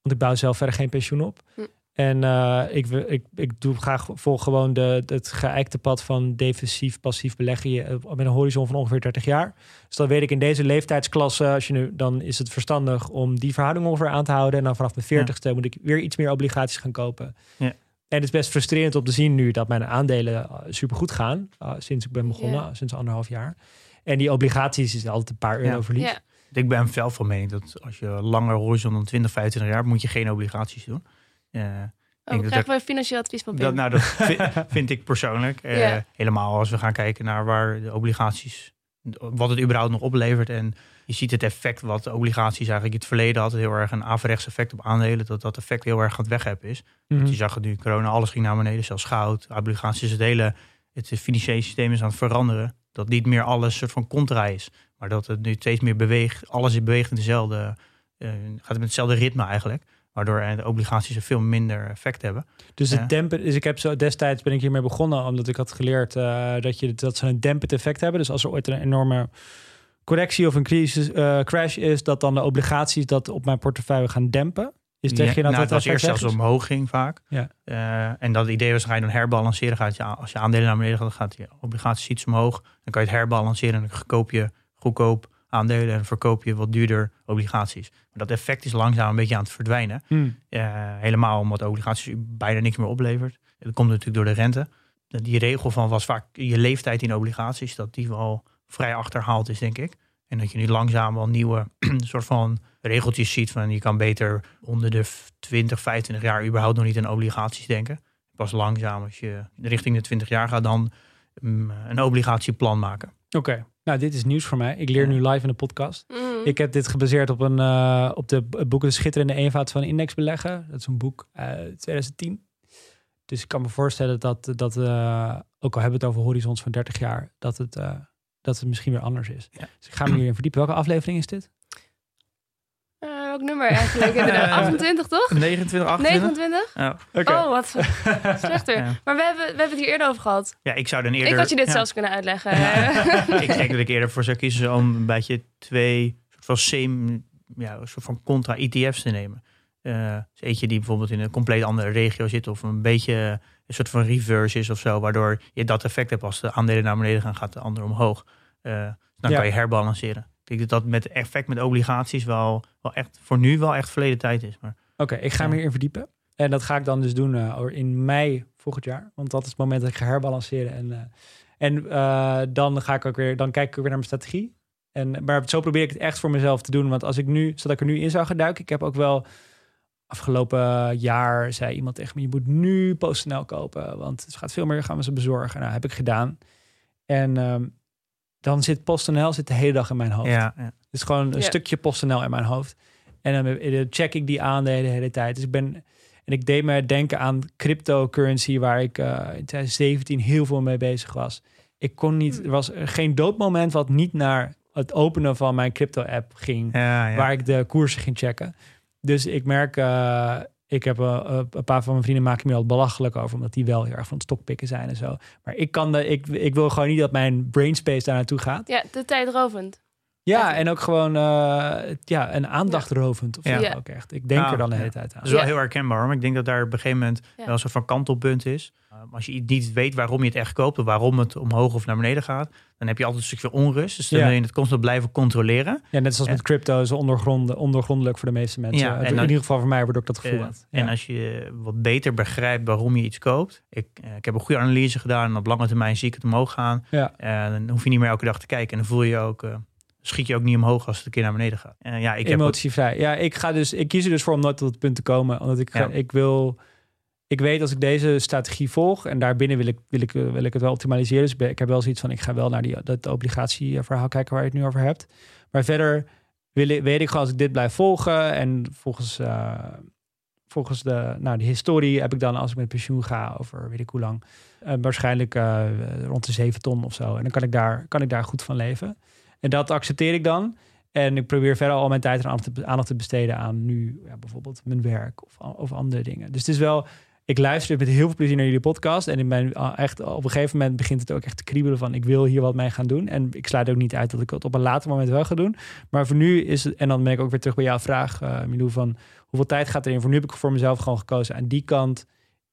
Want ik bouw zelf verder geen pensioen op. Hm. En eh, ik, wil- ik, ik doe graag volg gewoon de, het geëikte pad van defensief, passief beleggen je, eh, met een horizon van ongeveer 30 jaar. Dus dan weet ik in deze leeftijdsklasse, als je nu, dan is het verstandig om die verhouding ongeveer aan te houden. En dan vanaf mijn 40ste moet ik weer iets meer obligaties gaan kopen. Ja. En het is best frustrerend om te zien nu dat mijn aandelen uh, supergoed gaan. uh, sinds ik ben begonnen, sinds anderhalf jaar. En die obligaties is altijd een paar euro Ja. verlies. Ja. Ik ben wel van mening dat als je langer horizon dan 20, 25 jaar moet je geen obligaties doen. Eh, Oh, denk dat krijgen we financieel advies van dat, nou, dat vind, vind ik persoonlijk. Eh. Helemaal als we gaan kijken naar waar de obligaties, wat het überhaupt nog oplevert. En je ziet het effect wat de obligaties eigenlijk in het verleden had, heel erg een averechts effect op aandelen, dat dat effect heel erg aan het weg hebben is. Mhm. Want je zag het nu, corona, alles ging naar beneden, zelfs goud, obligaties, het hele het financiële systeem is aan het veranderen. Dat niet meer alles soort van contra is, maar dat het nu steeds meer beweegt. Alles beweegt in dezelfde, eh, gaat met hetzelfde ritme eigenlijk. Waardoor eh, de obligaties een veel minder effect hebben. Dus het dempen, dus ik heb zo destijds ben ik hiermee begonnen, omdat ik had geleerd eh, dat, je, dat ze een dempend effect hebben. Dus als er ooit een enorme correctie of een crisis, eh, crash is, dat dan de obligaties dat op mijn portefeuille gaan dempen. Is Ja, tegen je dat nou, het was eerst zelfs omhoog ging vaak. Ja. Eh, en dat idee was, ga je dan herbalanceren. Gaat je, als je aandelen naar beneden gaat, gaat je obligaties iets omhoog. Dan kan je het herbalanceren en dan koop je goedkoop aandelen en verkoop je wat duurder obligaties. Maar dat effect is langzaam een beetje aan het verdwijnen. Hmm. Eh, helemaal omdat obligaties bijna niks meer oplevert. Dat komt natuurlijk door de rente. Die regel van was vaak je leeftijd in obligaties, dat die wel vrij achterhaald is, denk ik. En dat je nu langzaam wel nieuwe soort van regeltjes ziet van je kan beter onder de 20, 25 jaar überhaupt nog niet aan obligaties denken. Pas langzaam als je richting de 20 jaar gaat dan mm, een obligatieplan maken. Oké, nou dit is nieuws voor mij. Ik leer Ja. nu live in de podcast. Mhm. Ik heb dit gebaseerd op, een, eh, op de b- boek De Schitterende Eenvoud van Indexbeleggen. Dat is een boek uit 2010. Dus ik kan me voorstellen dat, dat eh, ook al hebben we het over horizons van 30 jaar, dat het, eh, dat het misschien weer anders is. Ja. Dus ik ga me hierin verdiepen. Welke aflevering is dit? Eh, welk nummer eigenlijk? Inderdaad, 28 toch? 29, 28? 29? Ja. Oké. Oh, wat slechter. Ja. Maar we hebben, we hebben het hier eerder over gehad. ja, ik zou dan eerder... ik had je dit ja. zelfs kunnen uitleggen. ik denk dat ik eerder voor zou kiezen om een beetje twee soort van same, ja, een soort van contra ETF's te nemen. Dus eentje die bijvoorbeeld in een compleet andere regio zit of een beetje een soort van reverse is of zo, waardoor je dat effect hebt als de aandelen naar beneden gaan, gaat de andere omhoog. Eh, dan Ja. kan je herbalanceren. Ik denk dat dat met effect met obligaties wel, wel echt voor nu wel echt verleden tijd is. Oké, ik ga me hierin verdiepen. En dat ga ik dan dus doen eh, in mei volgend jaar. Want dat is het moment dat ik ga herbalanceren. En, en dan ga ik ook weer, dan kijk ik weer naar mijn strategie. En, maar zo probeer ik het echt voor mezelf te doen. Want als ik nu, zodat ik er nu in zou gaan duiken. Ik heb ook wel afgelopen jaar zei iemand tegen me: je moet nu PostNL kopen. Want het gaat veel meer, gaan we ze bezorgen. Nou, heb ik gedaan. En ehm, dan zit PostNL zit de hele dag in mijn hoofd. ja, ja. Het is gewoon een Ja. stukje PostNL in mijn hoofd. En dan check ik die aandelen de hele tijd. Dus ik ben... En ik deed me denken aan cryptocurrency... waar ik eh, in 2017 heel veel mee bezig was. Ik kon niet... Hmm. Er was geen doodmoment wat niet naar het openen van mijn crypto-app ging... ja, ja. waar ik de koersen ging checken. Dus ik merk... eh, ik heb eh, een paar van mijn vrienden maken me al belachelijk over... omdat die wel heel erg van het stokpikken zijn en zo. Maar ik, kan de, ik, ik wil gewoon niet dat mijn brainspace daar naartoe gaat. Ja, de tijdrovend. Ja, en ook gewoon uh, ja, een aandachrovend of Ja. ook echt. Ik denk Nou, er dan de hele ja. tijd aan. Dat is wel Ja. heel herkenbaar, maar ik denk dat daar op een gegeven moment Ja. wel een soort van kantelpunt is. Uh, als je niet weet waarom je het echt koopt, of waarom het omhoog of naar beneden gaat, dan heb je altijd een stukje onrust. Dus dan Ja. wil je het constant blijven controleren. Ja, net zoals met crypto is ondergrond, ondergrondelijk voor de meeste mensen. Ja, en in dan- ieder geval voor mij, waardoor ik dat gevoel Uh, had. En als je wat beter begrijpt waarom je iets koopt. Ik, uh, ik heb een goede analyse gedaan en op lange termijn zie ik het omhoog gaan. Ja. En dan hoef je niet meer elke dag te kijken. En dan voel je ook, uh, schiet je ook niet omhoog als het een keer naar beneden gaat. En ja, ik heb Emotievrij. Ja, ik, ga dus, ik kies er dus voor om nooit tot het punt te komen. Omdat ik, Ja. ik wil... Ik weet als ik deze strategie volg en daarbinnen wil ik, wil ik, wil ik het wel optimaliseren. Dus ik heb wel zoiets van, ik ga wel naar die, dat obligatieverhaal kijken waar je het nu over hebt. Maar verder wil ik, weet ik gewoon als ik dit blijf volgen en volgens, eh, volgens de, nou, de historie heb ik dan als ik met pensioen ga over weet ik hoe lang, eh, waarschijnlijk eh, rond de 7 ton of zo. En dan kan ik, daar, kan ik daar goed van leven. En dat accepteer ik dan. En ik probeer verder al mijn tijd en aandacht te- besteden aan nu ja, bijvoorbeeld mijn werk of, of andere dingen. Dus het is wel, ik luister met heel veel plezier naar jullie podcast. En in mijn, echt, op een gegeven moment begint het ook echt te kriebelen van ik wil hier wat mee gaan doen. En ik sluit ook niet uit dat ik het op een later moment wel ga doen. Maar voor nu is het, en dan ben ik ook weer terug bij jouw vraag, uh, Milou, van hoeveel tijd gaat erin? Voor nu heb ik voor mezelf gewoon gekozen. Aan die kant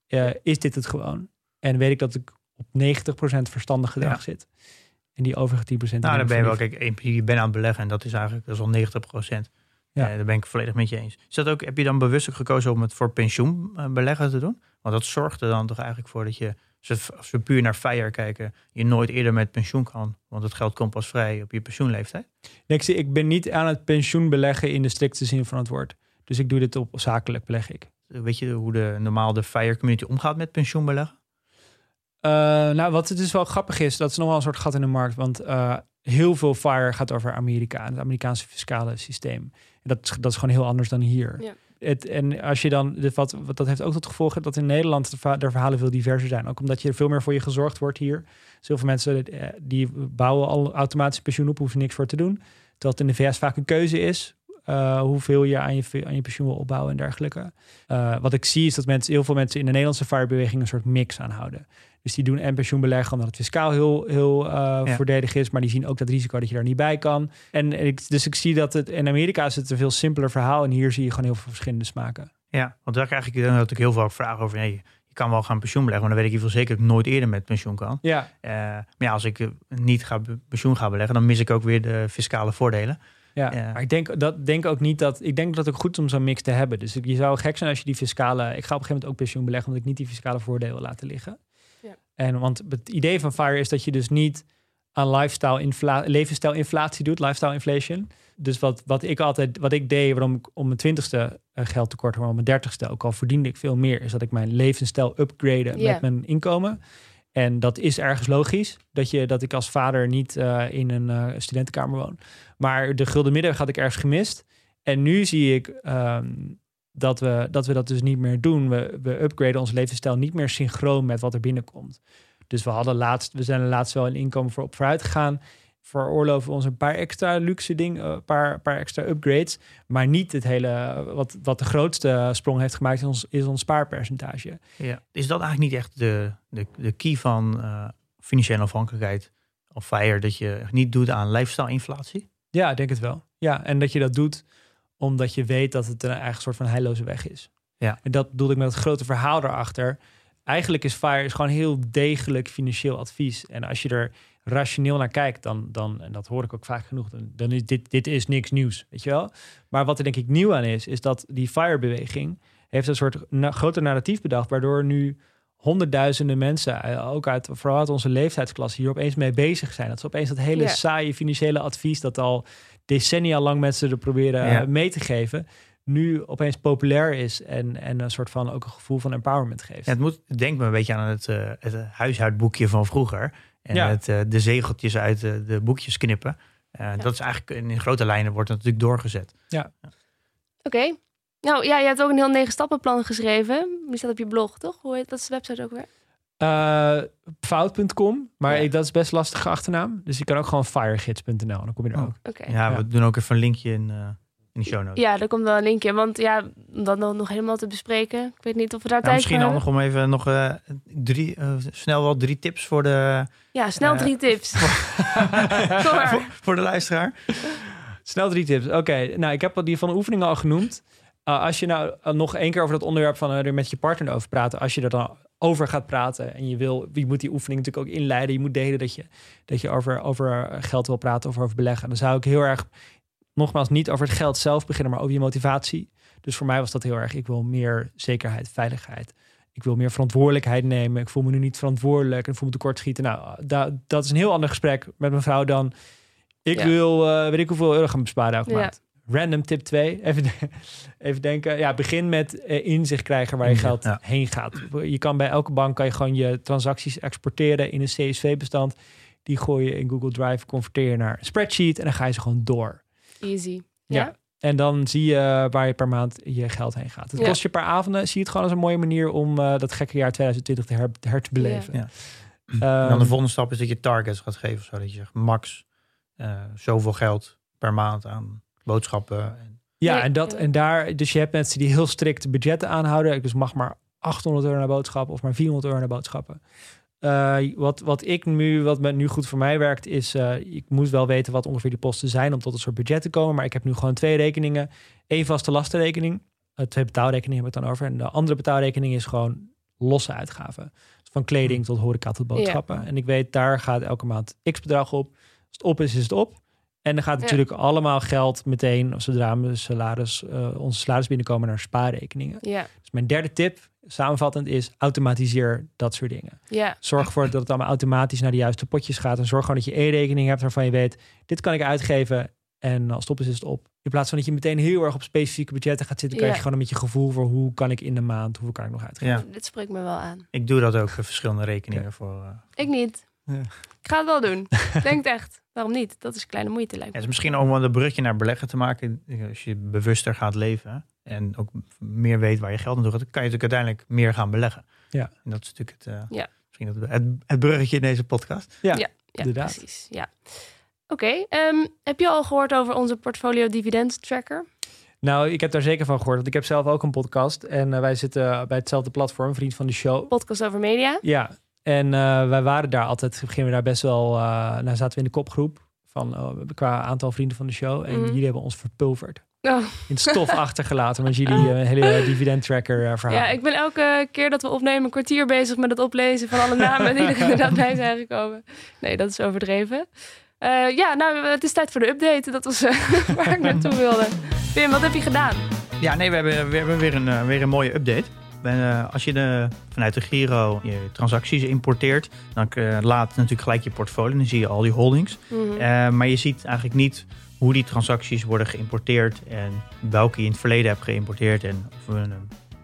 uh, is dit het gewoon. En weet ik dat ik op 90% verstandig gedrag Ja. zit. En die overige 10%. Nou, dan ben je wel, kijk, je bent aan het beleggen en dat is eigenlijk dat is al 90 procent. Ja. daar ben ik volledig met je eens. Is dat ook, heb je dan bewust ook gekozen om het voor pensioen eh, beleggen te doen? Want dat zorgt er dan toch eigenlijk voor dat je, als we, puur naar FIRE kijken, je nooit eerder met pensioen kan. Want het geld komt pas vrij op je pensioenleeftijd. Nee, ik, zie, ik ben niet aan het pensioen beleggen in de strikte zin van het woord. Dus ik doe dit op zakelijk beleg ik. Weet je hoe de normaal de FIRE community omgaat met pensioen beleggen? Eh, nou, wat het dus wel grappig is, dat is nog wel een soort gat in de markt. Want eh, heel veel FIRE gaat over Amerika, het Amerikaanse fiscale systeem. En dat, is- dat is gewoon heel anders dan hier. Ja. Het, en als je dan, dit wat, wat dat heeft ook tot gevolg dat in Nederland de, verha- de verhalen veel diverser zijn. Ook omdat je veel meer voor je gezorgd wordt hier. Zoveel mensen eh, die bouwen al automatisch pensioen op, hoeven niks voor te doen. Terwijl het in de VS vaak een keuze is. Eh, hoeveel je aan, je aan je pensioen wil opbouwen en dergelijke. Eh, wat ik zie is dat mensen, heel veel mensen in de Nederlandse FIRE-beweging een soort mix aanhouden. Dus die doen en pensioen beleggen omdat het fiscaal heel, heel eh, Ja. voordelig is. Maar die zien ook dat risico dat je daar niet bij kan. En ik, dus ik zie dat het in Amerika is het een veel simpeler verhaal. En hier zie je gewoon heel veel verschillende smaken. Ja, want daar krijg ik dan natuurlijk heel veel vragen over. Nee, je kan wel gaan pensioen beleggen, maar dan weet ik in ieder geval zeker dat ik nooit eerder met pensioen kan. Ja, maar ja, als ik niet ga pensioen ga beleggen, dan mis ik ook weer de fiscale voordelen. Ja. Ja. maar ik denk, dat, denk ook niet dat... Ik denk dat het ook goed is om zo'n mix te hebben. Dus je zou gek zijn als je die fiscale... Ik ga op een gegeven moment ook pensioen beleggen... omdat ik niet die fiscale voordelen wil laten liggen. Ja. En want het idee van FIRE is dat je dus niet aan lifestyle infla levensstijlinflatie doet, lifestyle inflation. Dus wat, wat ik altijd, wat ik deed, waarom ik om mijn twintigste eh, geld tekort had, maar om mijn dertigste, ook al verdiende ik veel meer, is dat ik mijn levensstijl upgrade Ja. met mijn inkomen. En dat is ergens logisch, dat, je, dat ik als vader niet eh, in een eh, studentenkamer woon. Maar de gulden middenweg had ik ergens gemist. En nu zie ik ehm, dat, we, dat we dat dus niet meer doen. We, we upgraden onze levensstijl niet meer synchroon met wat er binnenkomt. Dus we hadden laatst, we zijn laatst wel een inkomen voor op vooruit gegaan. Veroorloven we ons een paar extra luxe dingen, een paar, paar extra upgrades. Maar niet het hele, wat, wat de grootste sprong heeft gemaakt, is ons, is ons spaarpercentage. Ja. Is dat eigenlijk niet echt de, de, de key van eh, financiële afhankelijkheid of FIRE, dat je niet doet aan lifestyle-inflatie? Ja, ik denk het wel. Ja, en dat je dat doet omdat je weet dat het een eigen soort van heilloze weg is. Ja. En dat bedoel ik met het grote verhaal daarachter. Eigenlijk is FIRE is gewoon heel degelijk financieel advies. En als je er rationeel naar kijkt, dan, dan en dat hoor ik ook vaak genoeg, dan, dan is dit, dit is niks nieuws, weet je wel. Maar wat er denk ik nieuw aan is, is dat die FIRE-beweging heeft een soort na groter narratief bedacht, waardoor nu honderdduizenden mensen, eh, ook uit vooral uit onze leeftijdsklasse, hier opeens mee bezig zijn. Dat ze opeens dat hele saaie financiële advies dat al decennia lang mensen er proberen eh, mee te geven, nu opeens populair is en, en een soort van ook een gevoel van empowerment geeft. Ja, het moet, denk me een beetje aan het, eh het huishoudboekje van vroeger. En Ja. het, eh, de zegeltjes uit de boekjes knippen. Eh, Dat is eigenlijk in, in grote lijnen wordt het natuurlijk doorgezet. Oké. Nou ja, je hebt ook een heel negen stappenplan geschreven. Die staat op je blog, toch? Hoe heet dat is de website ook weer? Eh, fout.com, maar Ja. ik, dat is best lastige achternaam. Dus je kan ook gewoon firegids.nl, dan kom je er Oh. ook. Oké. Ja, Ja. we doen ook even een linkje in, eh, in de show notes. Ja, daar komt wel een linkje. Want ja, om dat nog nog helemaal te bespreken. Ik weet niet of we daar Nou, tijd misschien voor handig hebben. om even nog eh, drie, eh, snel wel drie tips voor de, Ja, snel Eh, drie tips. Voor, voor de luisteraar. Snel drie tips. Oké, nou ik heb al die van de oefeningen al genoemd. Uh, als je nou uh, nog één keer over dat onderwerp van uh, er met je partner over praten, als je er dan over gaat praten en je wil, je moet die oefening natuurlijk ook inleiden. Je moet delen dat je, dat je over, over geld wil praten of over beleggen. Dan zou ik heel erg, nogmaals, niet over het geld zelf beginnen, maar over je motivatie. Dus voor mij was dat heel erg, ik wil meer zekerheid, veiligheid. Ik wil meer verantwoordelijkheid nemen. Ik voel me nu niet verantwoordelijk en voel me tekortschieten. Nou, da, dat is een heel ander gesprek met mijn vrouw dan ik Ja. wil, uh, weet ik hoeveel euro gaan besparen elke Ja. maand. Random tip 2. Even, even denken. Ja, begin met uh, inzicht krijgen waar je geld ja. heen gaat. Je kan bij elke bank kan je gewoon je transacties exporteren in een CSV-bestand. Die gooi je in Google Drive, converteer je naar een spreadsheet en dan ga je ze gewoon door. Easy. Ja. Ja? En dan zie je waar je per maand je geld heen gaat. Het Ja. kost je per avonden. Zie je het gewoon als een mooie manier om uh, dat gekke jaar 2020 te her, her te beleven. Ja. Ehm, en dan de volgende stap is dat je targets gaat geven. Zodat je zegt max uh, zoveel geld per maand aan boodschappen. En Ja, en, dat, en daar, dus je hebt mensen die heel strikt budgetten aanhouden. Dus mag maar 800 euro naar boodschappen of maar 400 euro naar boodschappen. Eh, wat, wat ik nu, wat me nu goed voor mij werkt, is eh, ik moet wel weten wat ongeveer die posten zijn om tot een soort budget te komen. Maar ik heb nu gewoon twee rekeningen. Eén vaste lastenrekening, uh, twee betaalrekeningen heb ik het dan over. En de andere betaalrekening is gewoon losse uitgaven. Dus van kleding tot horeca tot boodschappen. En ik weet, daar gaat elke maand x bedrag op. Als het op is, is het op. En dan gaat natuurlijk allemaal geld meteen, zodra we salaris, onze salaris binnenkomen, naar spaarrekeningen. Ja. Dus mijn derde tip samenvattend is automatiseer dat soort dingen. Ja. Zorg ervoor dat het allemaal automatisch naar de juiste potjes gaat. En zorg gewoon dat je één rekening hebt waarvan je weet, dit kan ik uitgeven. En als het op is, is het op. In plaats van dat je meteen heel erg op specifieke budgetten gaat zitten, krijg je gewoon een beetje gevoel voor hoe kan ik in de maand, hoeveel kan ik nog uitgeven. Ja. Dit spreekt me wel aan. Ik doe dat ook, eh, verschillende rekeningen Ja. voor. eh, Ik niet. Ja. Ik ga het wel doen. Denk echt. Waarom niet? Dat is kleine moeite lijkt Ja, me. het is misschien om een brugje naar beleggen te maken. Als je bewuster gaat leven en ook meer weet waar je geld naartoe gaat, dan kan je natuurlijk uiteindelijk meer gaan beleggen. Ja. En dat is natuurlijk het, eh, Ja. misschien het, het, het bruggetje in deze podcast. Ja, Ja, inderdaad. precies. Ja. Oké, ehm, heb je al gehoord over onze portfolio dividend tracker? Nou, ik heb daar zeker van gehoord. Want ik heb zelf ook een podcast. En eh, wij zitten bij hetzelfde platform, Vriend van de Show. Podcast over media. Ja, en eh, wij waren daar altijd, gingen we daar best wel, uh, nou zaten we in de kopgroep van uh, qua aantal vrienden van de show. En Mhm. jullie hebben ons verpulverd. Oh. In stof achtergelaten met jullie uh, hele dividend tracker uh, verhaal. Ja, ik ben elke keer dat we opnemen een kwartier bezig met het oplezen van alle namen die er inderdaad bij zijn gekomen. Nee, dat is overdreven. Uh, ja, nou, het is tijd voor de update. Dat was uh, waar ik naartoe wilde. Pim, wat heb je gedaan? Ja, nee, we hebben, we hebben weer, een, uh, weer een mooie update. Ben, als je de, vanuit de Giro je transacties importeert, dan laat natuurlijk gelijk je portfolio. Dan zie je al die holdings. Mhm. Mm -hmm. maar je ziet eigenlijk niet hoe die transacties worden geïmporteerd en welke je in het verleden hebt geïmporteerd en of we een,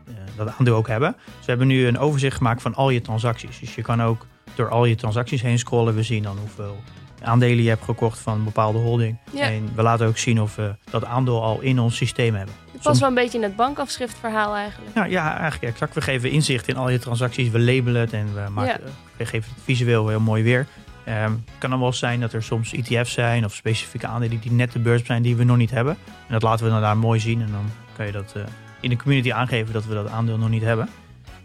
uh, dat aandeel ook hebben. Dus we hebben nu een overzicht gemaakt van al je transacties. Dus je kan ook door al je transacties heen scrollen. We zien dan hoeveel aandelen je hebt gekocht van een bepaalde holding. Ja. En we laten ook zien of we dat aandeel al in ons systeem hebben. Het past wel een beetje in het bankafschriftverhaal eigenlijk. Nou ja, eigenlijk exact. We geven inzicht in al je transacties. We labelen het en we, maken, ja. we geven het visueel heel mooi weer. Um, het kan dan wel zijn dat er soms ETF's zijn of specifieke aandelen die net de beurs zijn die we nog niet hebben. En dat laten we dan daar mooi zien en dan kan je dat uh, in de community aangeven dat we dat aandeel nog niet hebben.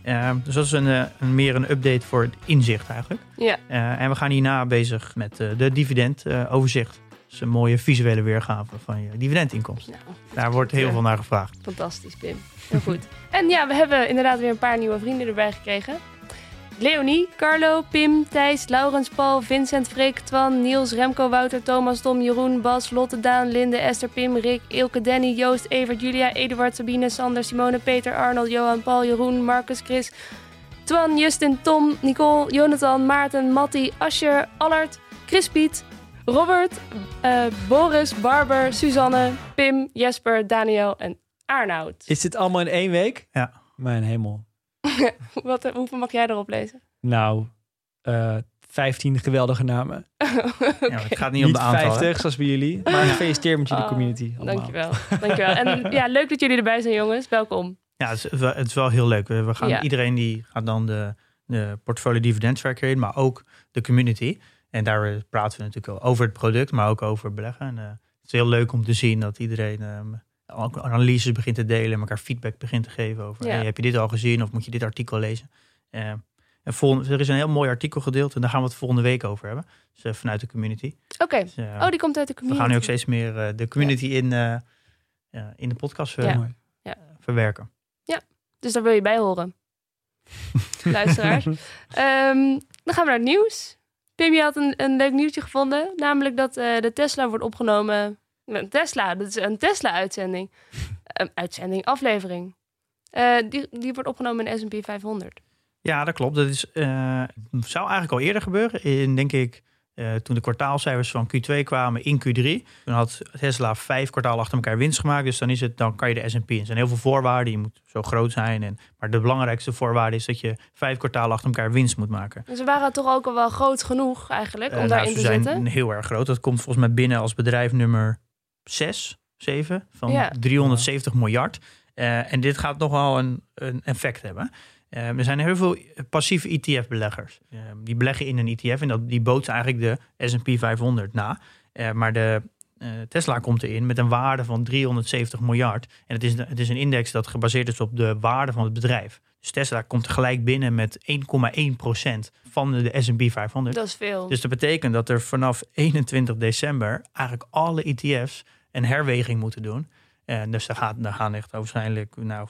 Um, dus dat is een, uh, een, meer een update voor het inzicht eigenlijk. Ja. Uh, en we gaan hierna bezig met de dividendoverzicht. Dus een mooie visuele weergave van je dividendinkomsten. Nou, daar wordt heel veel naar gevraagd. Fantastisch, Pim. Heel goed. en ja, we hebben inderdaad weer een paar nieuwe vrienden erbij gekregen. Leonie, Carlo, Pim, Thijs, Laurens, Paul, Vincent, Freek, Twan, Niels, Remco, Wouter, Thomas, Tom, Jeroen, Bas, Lotte, Daan, Linde, Esther, Pim, Rick, Ilke, Danny, Joost, Evert, Julia, Eduard, Sabine, Sander, Simone, Peter, Arnold, Johan, Paul, Jeroen, Marcus, Chris, Twan, Justin, Tom, Nicole, Jonathan, Maarten, Matti, Ascher, Allard, Chris Piet, Robert, uh, Boris, Barber, Suzanne, Pim, Jesper, Daniel en Arnoud. Is dit allemaal in één week? Ja. Mijn hemel. Wat, hoeveel mag jij erop lezen? Nou, uh, 15 geweldige namen. okay. ja, het gaat niet om de aantallen. 50 zoals bij jullie. Maar gefeliciteerd met jullie oh, community. Allemaal. Dankjewel. Dankjewel. En ja, leuk dat jullie erbij zijn, jongens. Welkom. Ja, het is, wel, het is wel heel leuk. We gaan, ja. Iedereen die gaat dan de, de portfolio dividend tracker in, maar ook de community. En daar praten we natuurlijk over het product, maar ook over beleggen. En, uh, het is heel leuk om te zien dat iedereen um, ook analyses begint te delen en elkaar feedback begint te geven over. Ja. Hey, heb je dit al gezien of moet je dit artikel lezen? Uh, en volgende, er is een heel mooi artikel gedeeld en daar gaan we het volgende week over hebben. Dus uh, vanuit de community. Oké. Okay. Dus, oh, die komt uit de community. We gaan nu ook steeds meer uh, de community ja. in, uh, in de podcast ja. ja. verwerken. Ja, dus daar wil je bij horen. Luisteraars. um, dan gaan we naar het nieuws. Pim, je had een, een leuk nieuwtje gevonden. Namelijk dat uh, de Tesla wordt opgenomen. Een Tesla, dat is een Tesla-uitzending. Een uitzending, aflevering. Uh, die, die wordt opgenomen in S&P 500. Ja, dat klopt. Dat is, uh, zou eigenlijk al eerder gebeuren. In, denk ik, uh, toen de kwartaalcijfers van Q2 kwamen in Q3. Toen had Tesla vijf kwartalen achter elkaar winst gemaakt. Dus dan, is het, dan kan je de S&P. Er zijn heel veel voorwaarden. Je moet zo groot zijn. En, maar de belangrijkste voorwaarde is dat je vijf kwartalen achter elkaar winst moet maken. Dus ze waren toch ook al wel groot genoeg eigenlijk om uh, daarin nou, te ze zijn zitten? heel erg groot. Dat komt volgens mij binnen als bedrijf nummer 6, 7 van Ja. 370 miljard. Uh, en dit gaat nog wel een, een effect hebben. Uh, er zijn heel veel passieve ETF-beleggers. Uh, die beleggen in een ETF en dat, die bootsen eigenlijk de S&P 500 na. Uh, maar de Tesla komt erin met een waarde van 370 miljard. En het is, het is een index dat gebaseerd is op de waarde van het bedrijf. Dus Tesla komt gelijk binnen met 1,1% van de, S&P 500. Dat is veel. Dus dat betekent dat er vanaf 21 december eigenlijk alle ETF's een herweging moeten doen. En dus daar, gaat, daar gaan echt waarschijnlijk nou,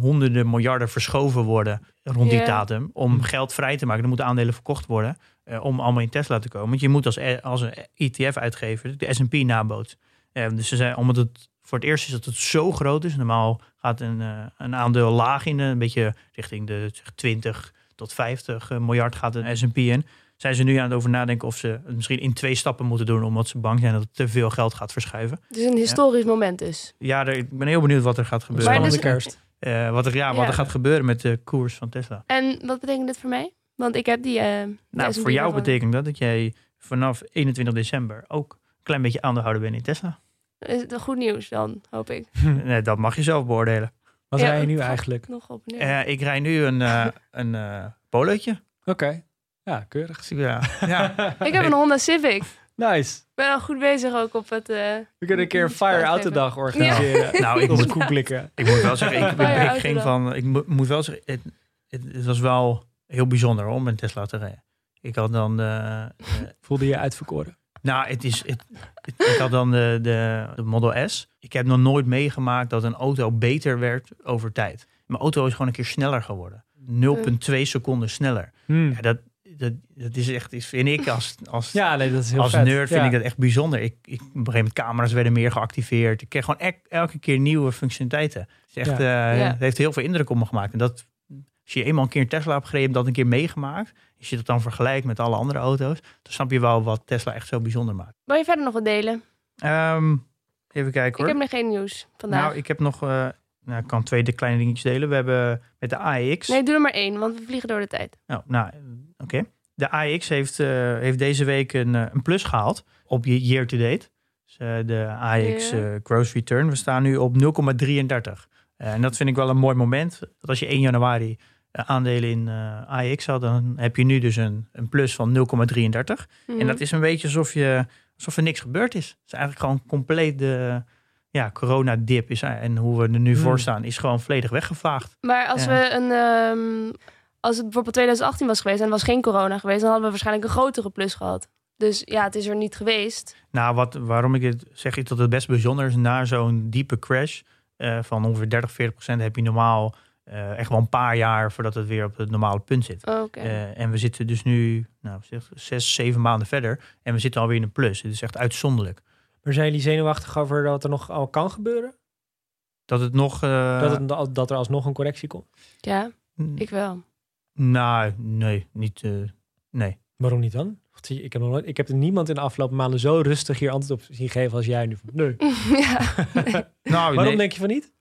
honderden miljarden verschoven worden rond die datum. Om geld vrij te maken. Er moeten aandelen verkocht worden eh, om allemaal in Tesla te komen. Want je moet als, e- als een ETF-uitgever de S&P naboot. Eh, dus ze zijn, omdat het voor het eerst is dat het zo groot is. Normaal gaat een, eh, een aandeel laag in, eh, een beetje richting de zeg, 20 tot 50 miljard gaat een S&P in. Zijn ze nu aan het over nadenken of ze het misschien in twee stappen moeten doen, omdat ze bang zijn dat het te veel geld gaat verschuiven. Het is een historisch moment dus. Ja, er- ik ben heel benieuwd wat er gaat gebeuren. Maar Spannende dus- kerst. Eh, wat, er, ja, wat Ja. er gaat gebeuren met de koers van Tesla. En wat betekent dit voor mij? Want ik heb die... eh, Nou, voor jou betekent dat dat jij vanaf 21 december ook een klein beetje aandeelhouder bent in Tesla. Is het goed nieuws dan, hoop ik. Nee, dat mag je zelf beoordelen. Wat Ja, rij je nu eigenlijk? Nog op. Eh, ik rij nu een, eh een polootje. Oké. Ja, keurig. Ik- Ja, ja. ik heb een Honda Civic. Nice. Ik ben al goed bezig ook op het... eh, We kunnen een keer een Fire. Autodag organiseren. Nou, ik moet, ik moet wel zeggen, ik, ging van, ik mo- moet wel zeggen, het, het, het was wel heel bijzonder om een Tesla te rijden. Ik had dan Voelde je uitverkoren? Nou, het is, het, het- ik had dan de, de, de Model S. Ik heb nog nooit meegemaakt dat een auto beter werd over tijd. Mijn auto is gewoon een keer sneller geworden. 0,2 seconden sneller. Hmm. Ja, dat, dat, dat is echt, is, vind ik als, als, Ja, nee, dat is heel als vet. nerd vind Ja. ik dat echt bijzonder. Ik, ik, op een gegeven moment camera's werden meer geactiveerd. Ik kreeg gewoon ek- elke keer nieuwe functionaliteiten. Het, is echt, Ja. eh, Ja. het heeft heel veel indruk op me gemaakt. En dat, als je eenmaal een keer een Tesla hebt gereden, dat een keer meegemaakt. Als je dat dan vergelijkt met alle andere auto's, dan snap je wel wat Tesla echt zo bijzonder maakt. Wil je verder nog wat delen? Ehm, even kijken Ik hoor. heb nog geen nieuws vandaag. nou, ik heb nog. eh, nou, ik kan twee de kleine dingetjes delen. We hebben met de AEX. Nee, doe er maar één, want we vliegen door de tijd. Nou, nou oké. De AEX heeft, eh, heeft deze week een, eh, een plus gehaald op je year to date. Dus, de eh, gross return. We staan nu op 0,33. Eh, en dat vind ik wel een mooi moment. Dat als je 1 januari aandelen in eh AEX had, dan heb je nu dus een, een plus van 0,33. Mhm. En dat is een beetje alsof, je, alsof er niks gebeurd is. Het is eigenlijk gewoon compleet de ja, coronadip. Is, en hoe we er nu Hmm. voor staan, is gewoon volledig weggevaagd. Maar als Ja. we een... ehm, als het bijvoorbeeld 2018 was geweest en er was geen corona geweest... dan hadden we waarschijnlijk een grotere plus gehad. Dus ja, het is er niet geweest. Nou, wat, waarom ik dit zeg, is dat het best bijzonder is. Na zo'n diepe crash eh, van ongeveer 30, 40 procent heb je normaal eh, echt wel een paar jaar voordat het weer op het normale punt zit. Oké. Eh, en we zitten dus nu nou, zeg, zes, zeven maanden verder en we zitten alweer in een plus. Het is echt uitzonderlijk. Maar zijn jullie zenuwachtig over dat er nog al kan gebeuren? Dat het nog... eh, dat, het, dat er alsnog een correctie komt? Ja, ik wel. Nou, nee, niet. eh, nee. Waarom niet dan? Ik heb, nog nooit, ik heb er niemand in de afgelopen maanden zo rustig hier antwoord op zien geven als jij nu. Nee. ja. Nou, Waarom nee. denk je van niet?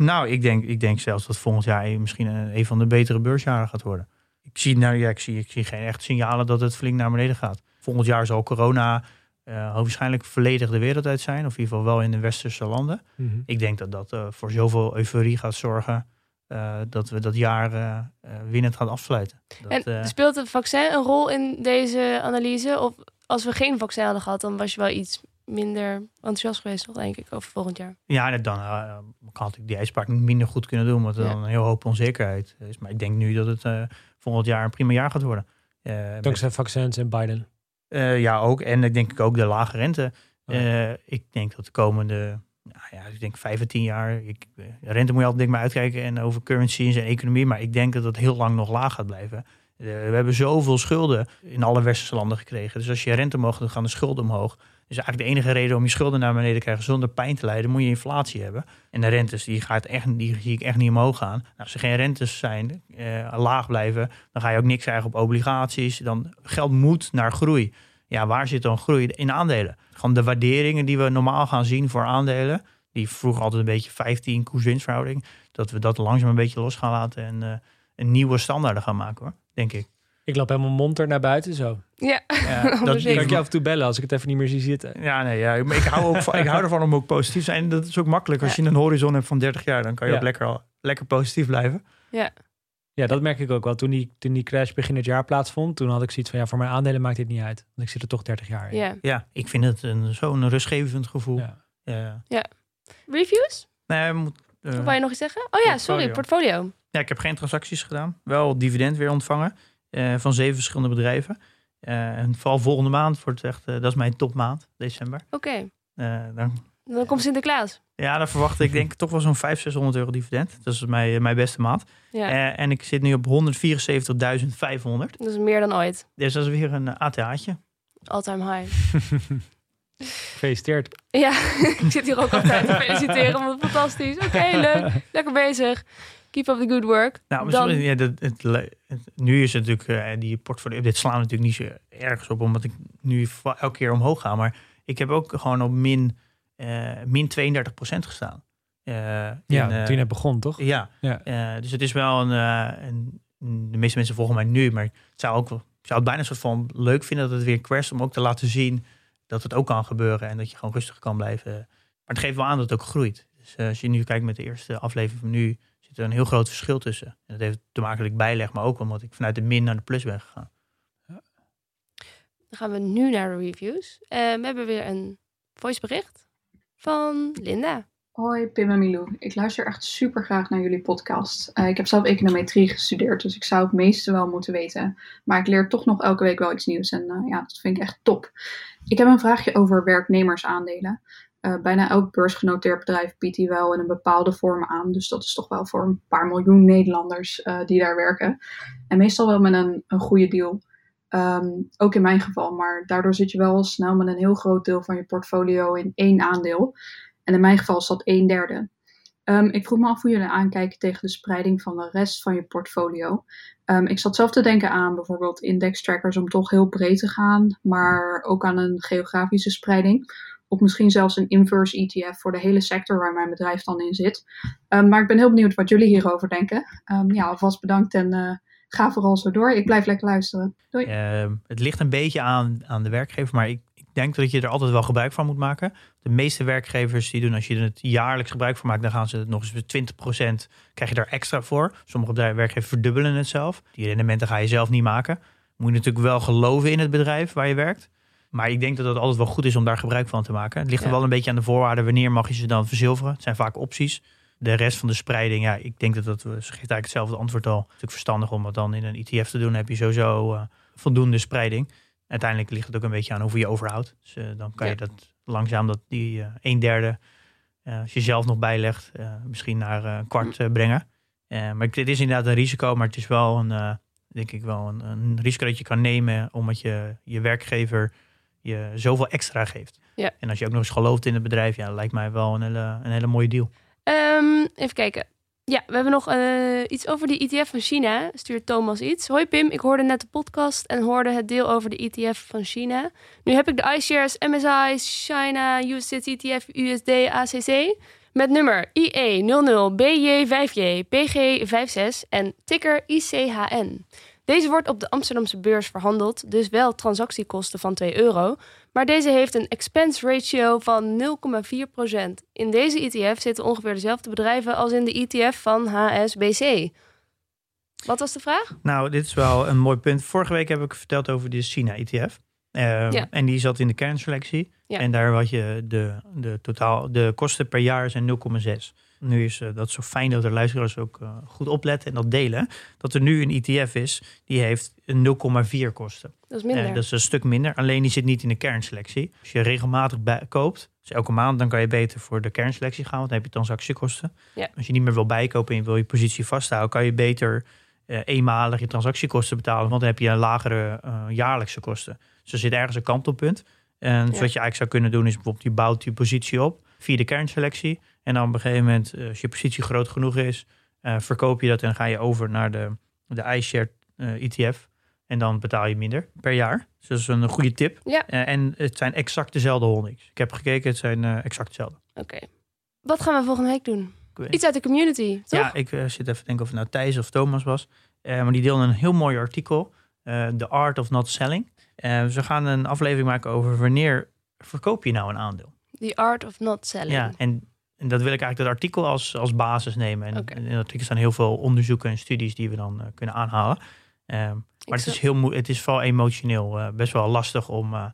Nou, ik denk, ik denk zelfs dat volgend jaar misschien een, een van de betere beursjaren gaat worden. Ik zie, nou, ja, ik, zie, ik zie geen echt signalen dat het flink naar beneden gaat. Volgend jaar zal corona eh, waarschijnlijk volledig de wereld uit zijn. Of in ieder geval wel in de westerse landen. Ik denk dat dat eh, voor zoveel euforie gaat zorgen. eh, dat we dat jaar winnend gaan afsluiten. Dat, En eh, speelt het vaccin een rol in deze analyse? Of als we geen vaccin hadden gehad, dan was je wel iets minder enthousiast geweest, toch, denk ik, over volgend jaar. Ja, en dan eh, had ik die uitspraak minder goed kunnen doen, omdat er Ja. dan een heel hoop onzekerheid is. Maar ik denk nu dat het eh, volgend jaar een prima jaar gaat worden. Eh, met- Dankzij vaccins en Biden. eh, ja, ook. En ik denk ook de lage rente. Oh. Eh, ik denk dat de komende, nou ja, ik denk vijf à tien jaar, ik, rente moet je altijd denk ik maar uitkijken en over currencies en economie, maar ik denk dat het heel lang nog laag gaat blijven. We hebben zoveel schulden in alle westerse landen gekregen. Dus als je rente omhoog, dan gaan de schulden omhoog. Dus eigenlijk de enige reden om je schulden naar beneden te krijgen zonder pijn te lijden, moet je inflatie hebben. En de rentes, die, gaat echt, die zie ik echt niet omhoog gaan. Nou, als er geen rentes zijn, eh, laag blijven, dan ga je ook niks krijgen op obligaties. Dan geld moet naar groei. Ja, waar zit dan groei? In aandelen. Gewoon de waarderingen die we normaal gaan zien voor aandelen, die vroeger altijd een beetje 15 koers-winstverhouding, dat we dat langzaam een beetje los gaan laten en eh, een nieuwe standaarden gaan maken hoor, denk ik. Ik loop helemaal monter naar buiten zo. Ja, Ja, dat. Kan ik je af en toe bellen als ik het even niet meer zie zitten? Ja, nee, ja. Maar ik hou, ook van, ik hou ervan om ook positief te zijn. Dat is ook makkelijk. Als je een horizon hebt van 30 jaar, dan kan je Ja. ook lekker, al- lekker positief blijven. Ja, dat merk ik ook wel. Toen die, toen die crash begin het jaar plaatsvond, toen had ik zoiets van ja, voor mijn aandelen maakt dit niet uit. Want ik zit er toch 30 jaar in. ja. Ja, ik vind het een, zo'n rustgevend gevoel. Ja. Ja. Reviews? Nee, eh, Of wou je nog iets zeggen? Oh ja, sorry, portfolio. portfolio. Ja, ik heb geen transacties gedaan. Wel dividend weer ontvangen eh, van zeven verschillende bedrijven. Eh, en vooral volgende maand wordt het echt, eh, dat is mijn topmaand, december. Oké, Eh, dan, dan komt Sinterklaas. ja, dan verwacht ik denk ik toch wel zo'n 500, 600 euro dividend. Dat is mijn, mijn beste maand. Ja, Eh, en ik zit nu op 174.500. dat is meer dan ooit. Dus dat is weer een ATH'tje. All-time high. Gefeliciteerd. Ja, ik zit hier ook altijd te feliciteren, want fantastisch. Oké, leuk. Lekker bezig. Keep up the good work. Nou, Dan- misschien- ja, dat, het, het- nu is het natuurlijk, eh, die portfolio updates slaan natuurlijk niet zo ergens op, omdat ik nu elke keer omhoog ga. Maar ik heb ook gewoon op min, eh, min 32% gestaan. Eh, Ja, in, toen net begon, toch? Ja, Ja. Eh, dus het is wel een, eh, een, De meeste mensen volgen mij nu, maar ik zou, ook, wel- ik zou het bijna een soort van leuk vinden dat het weer crasht, om ook te laten zien dat het ook kan gebeuren en dat je gewoon rustig kan blijven. Maar het geeft wel aan dat het ook groeit. Dus als je nu kijkt met de eerste aflevering van nu, zit er een heel groot verschil tussen. En dat heeft te maken dat ik bijleg, maar ook omdat ik vanuit de min naar de plus ben gegaan. Dan gaan we nu naar de reviews. Eh, we hebben weer een voicebericht van Linda. Hoi Pim en Milou, ik luister echt super graag naar jullie podcast. Eh, ik heb zelf econometrie gestudeerd, dus ik zou het meeste wel moeten weten. Maar ik leer toch nog elke week wel iets nieuws en eh, ja, dat vind ik echt top. Ik heb een vraagje over werknemersaandelen. Eh, bijna elk beursgenoteerd bedrijf biedt die wel in een bepaalde vorm aan. Dus dat is toch wel voor een paar miljoen Nederlanders eh, die daar werken. En meestal wel met een, een goede deal. Ehm, ook in mijn geval, maar daardoor zit je wel snel met een heel groot deel van je portfolio in één aandeel. En in mijn geval is dat een derde. Ehm, ik vroeg me af hoe jullie aankijken tegen de spreiding van de rest van je portfolio. Ehm, ik zat zelf te denken aan bijvoorbeeld index trackers om toch heel breed te gaan, maar ook aan een geografische spreiding. Of misschien zelfs een inverse ETF voor de hele sector waar mijn bedrijf dan in zit. Ehm, maar ik ben heel benieuwd wat jullie hierover denken. Ja, alvast bedankt en eh, ga vooral zo door. Ik blijf lekker luisteren. Doei. Het ligt een beetje aan, aan de werkgever, maar ik denk dat je er altijd wel gebruik van moet maken. De meeste werkgevers die doen, als je er het jaarlijks gebruik van maakt, dan gaan ze het nog eens met 20% krijg je daar extra voor. Sommige bedrijven- werkgevers verdubbelen het zelf. Die rendementen ga je zelf niet maken. Moet je natuurlijk wel geloven in het bedrijf waar je werkt. Maar ik denk dat het altijd wel goed is om daar gebruik van te maken. Het ligt er wel een beetje aan de voorwaarden. Wanneer mag je ze dan verzilveren? Het zijn vaak opties. De rest van de spreiding, ja, ik denk dat dat, ze geeft eigenlijk hetzelfde antwoord al. Het is natuurlijk verstandig om het dan in een ETF te doen. Dan heb je sowieso eh, voldoende spreiding. Uiteindelijk ligt het ook een beetje aan hoeveel je overhoudt. Dus eh, dan kan je dat langzaam, dat die eh, een derde, eh, als je zelf nog bijlegt, misschien naar een kwart brengen. Maar het is inderdaad een risico, maar het is wel een, denk ik wel een, een risico dat je kan nemen, omdat je je werkgever je zoveel extra geeft. Ja. En als je ook nog eens gelooft in het bedrijf, ja, lijkt mij wel een hele, een hele mooie deal. Ehm, even kijken. Ja, we hebben nog eh, iets over die ETF van China. Stuurt Thomas iets. Hoi Pim, ik hoorde net de podcast en hoorde het deel over de ETF van China. Nu heb ik de iShares MSI China USD ETF USD ACC met nummer E IE00BJ5J PG56 en ticker ICHN. Deze wordt op de Amsterdamse beurs verhandeld, dus wel transactiekosten van 2 euro. Maar deze heeft een expense ratio van 0,4%. In deze ETF zitten ongeveer dezelfde bedrijven als in de ETF van HSBC. Wat was de vraag? Nou, dit is wel een mooi punt. Vorige week heb ik verteld over de China-ETF. Ja. En die zat in de kernselectie. Ja. En daar had je de, de, totaal, de kosten per jaar zijn 0,6. Nu is eh, dat zo fijn dat de luisteraars ook eh, goed opletten en dat delen. Dat er nu een ETF is die heeft een 0,4 kosten. Dat is minder. Eh, dat is een stuk minder. Alleen die zit niet in de kernselectie. Als je regelmatig bij, koopt, dus elke maand, dan kan je beter voor de kernselectie gaan. Want dan heb je transactiekosten. Ja. Als je niet meer wil bijkopen en je wil je positie vasthouden, kan je beter eenmalig je transactiekosten betalen. Want dan heb je een lagere jaarlijkse kosten. Dus er zit ergens een kantelpunt. En dus wat je eigenlijk zou kunnen doen, is bijvoorbeeld je bouwt je positie op via de kernselectie. En dan op een gegeven moment, eh, als je positie groot genoeg is, eh, verkoop je dat en ga je over naar de, de iShare eh, ETF. En dan betaal je minder per jaar. Dus dat is een goede tip. Ja. En het zijn exact dezelfde holdings. Ik heb gekeken, het zijn exact dezelfde. Oké. Wat gaan we volgende week doen? Iets uit de community, toch? Ja, ik zit even te denken of het nou Thijs of Thomas was. Maar die deelde een heel mooi artikel. The Art of Not Selling. Ze gaan een aflevering maken over wanneer verkoop je nou een aandeel. The Art of Not Selling. Ja, en, en dat wil ik eigenlijk dat artikel als, als basis nemen. En Oké. in het artikel staan heel veel onderzoeken en studies die we dan eh, kunnen aanhalen. Eh, maar het is, heel moe- het is vooral emotioneel eh, best wel lastig om, eh,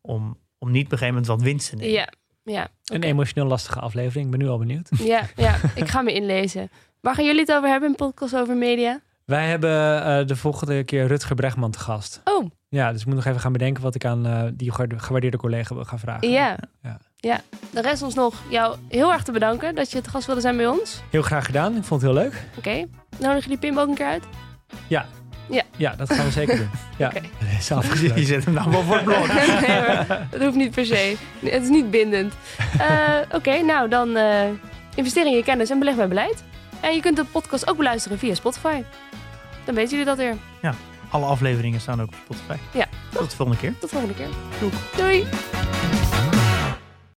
om, om niet op een gegeven moment wat winst te nemen. Ja, ja. Een emotioneel lastige aflevering. Ik ben nu al benieuwd. Ja, ja, ik ga me inlezen. Waar gaan jullie het over hebben in podcast over media? Wij hebben eh, de volgende keer Rutger Bregman te gast. Oh, Ja, dus ik moet nog even gaan bedenken wat ik aan eh, die gewaarde- gewaardeerde collega wil gaan vragen. ja. Ja. Ja. De rest ons nog jou heel erg te bedanken dat je te gast wilde zijn bij ons. Heel graag gedaan. Ik vond het heel leuk. Oké. Nodig jullie Pim ook een keer uit? Ja, dat gaan we zeker doen. Ja, is Je zet hem nou wel voor het blok. nee hoor, dat hoeft niet per se. Het is niet bindend. Eh, Oké, nou dan eh investeer in je kennis en beleg bij beleid. En je kunt de podcast ook beluisteren via Spotify. Dan weten jullie dat weer. Alle afleveringen staan ook op Spotify. Ja. Tot de volgende keer. Tot de volgende keer. Doei.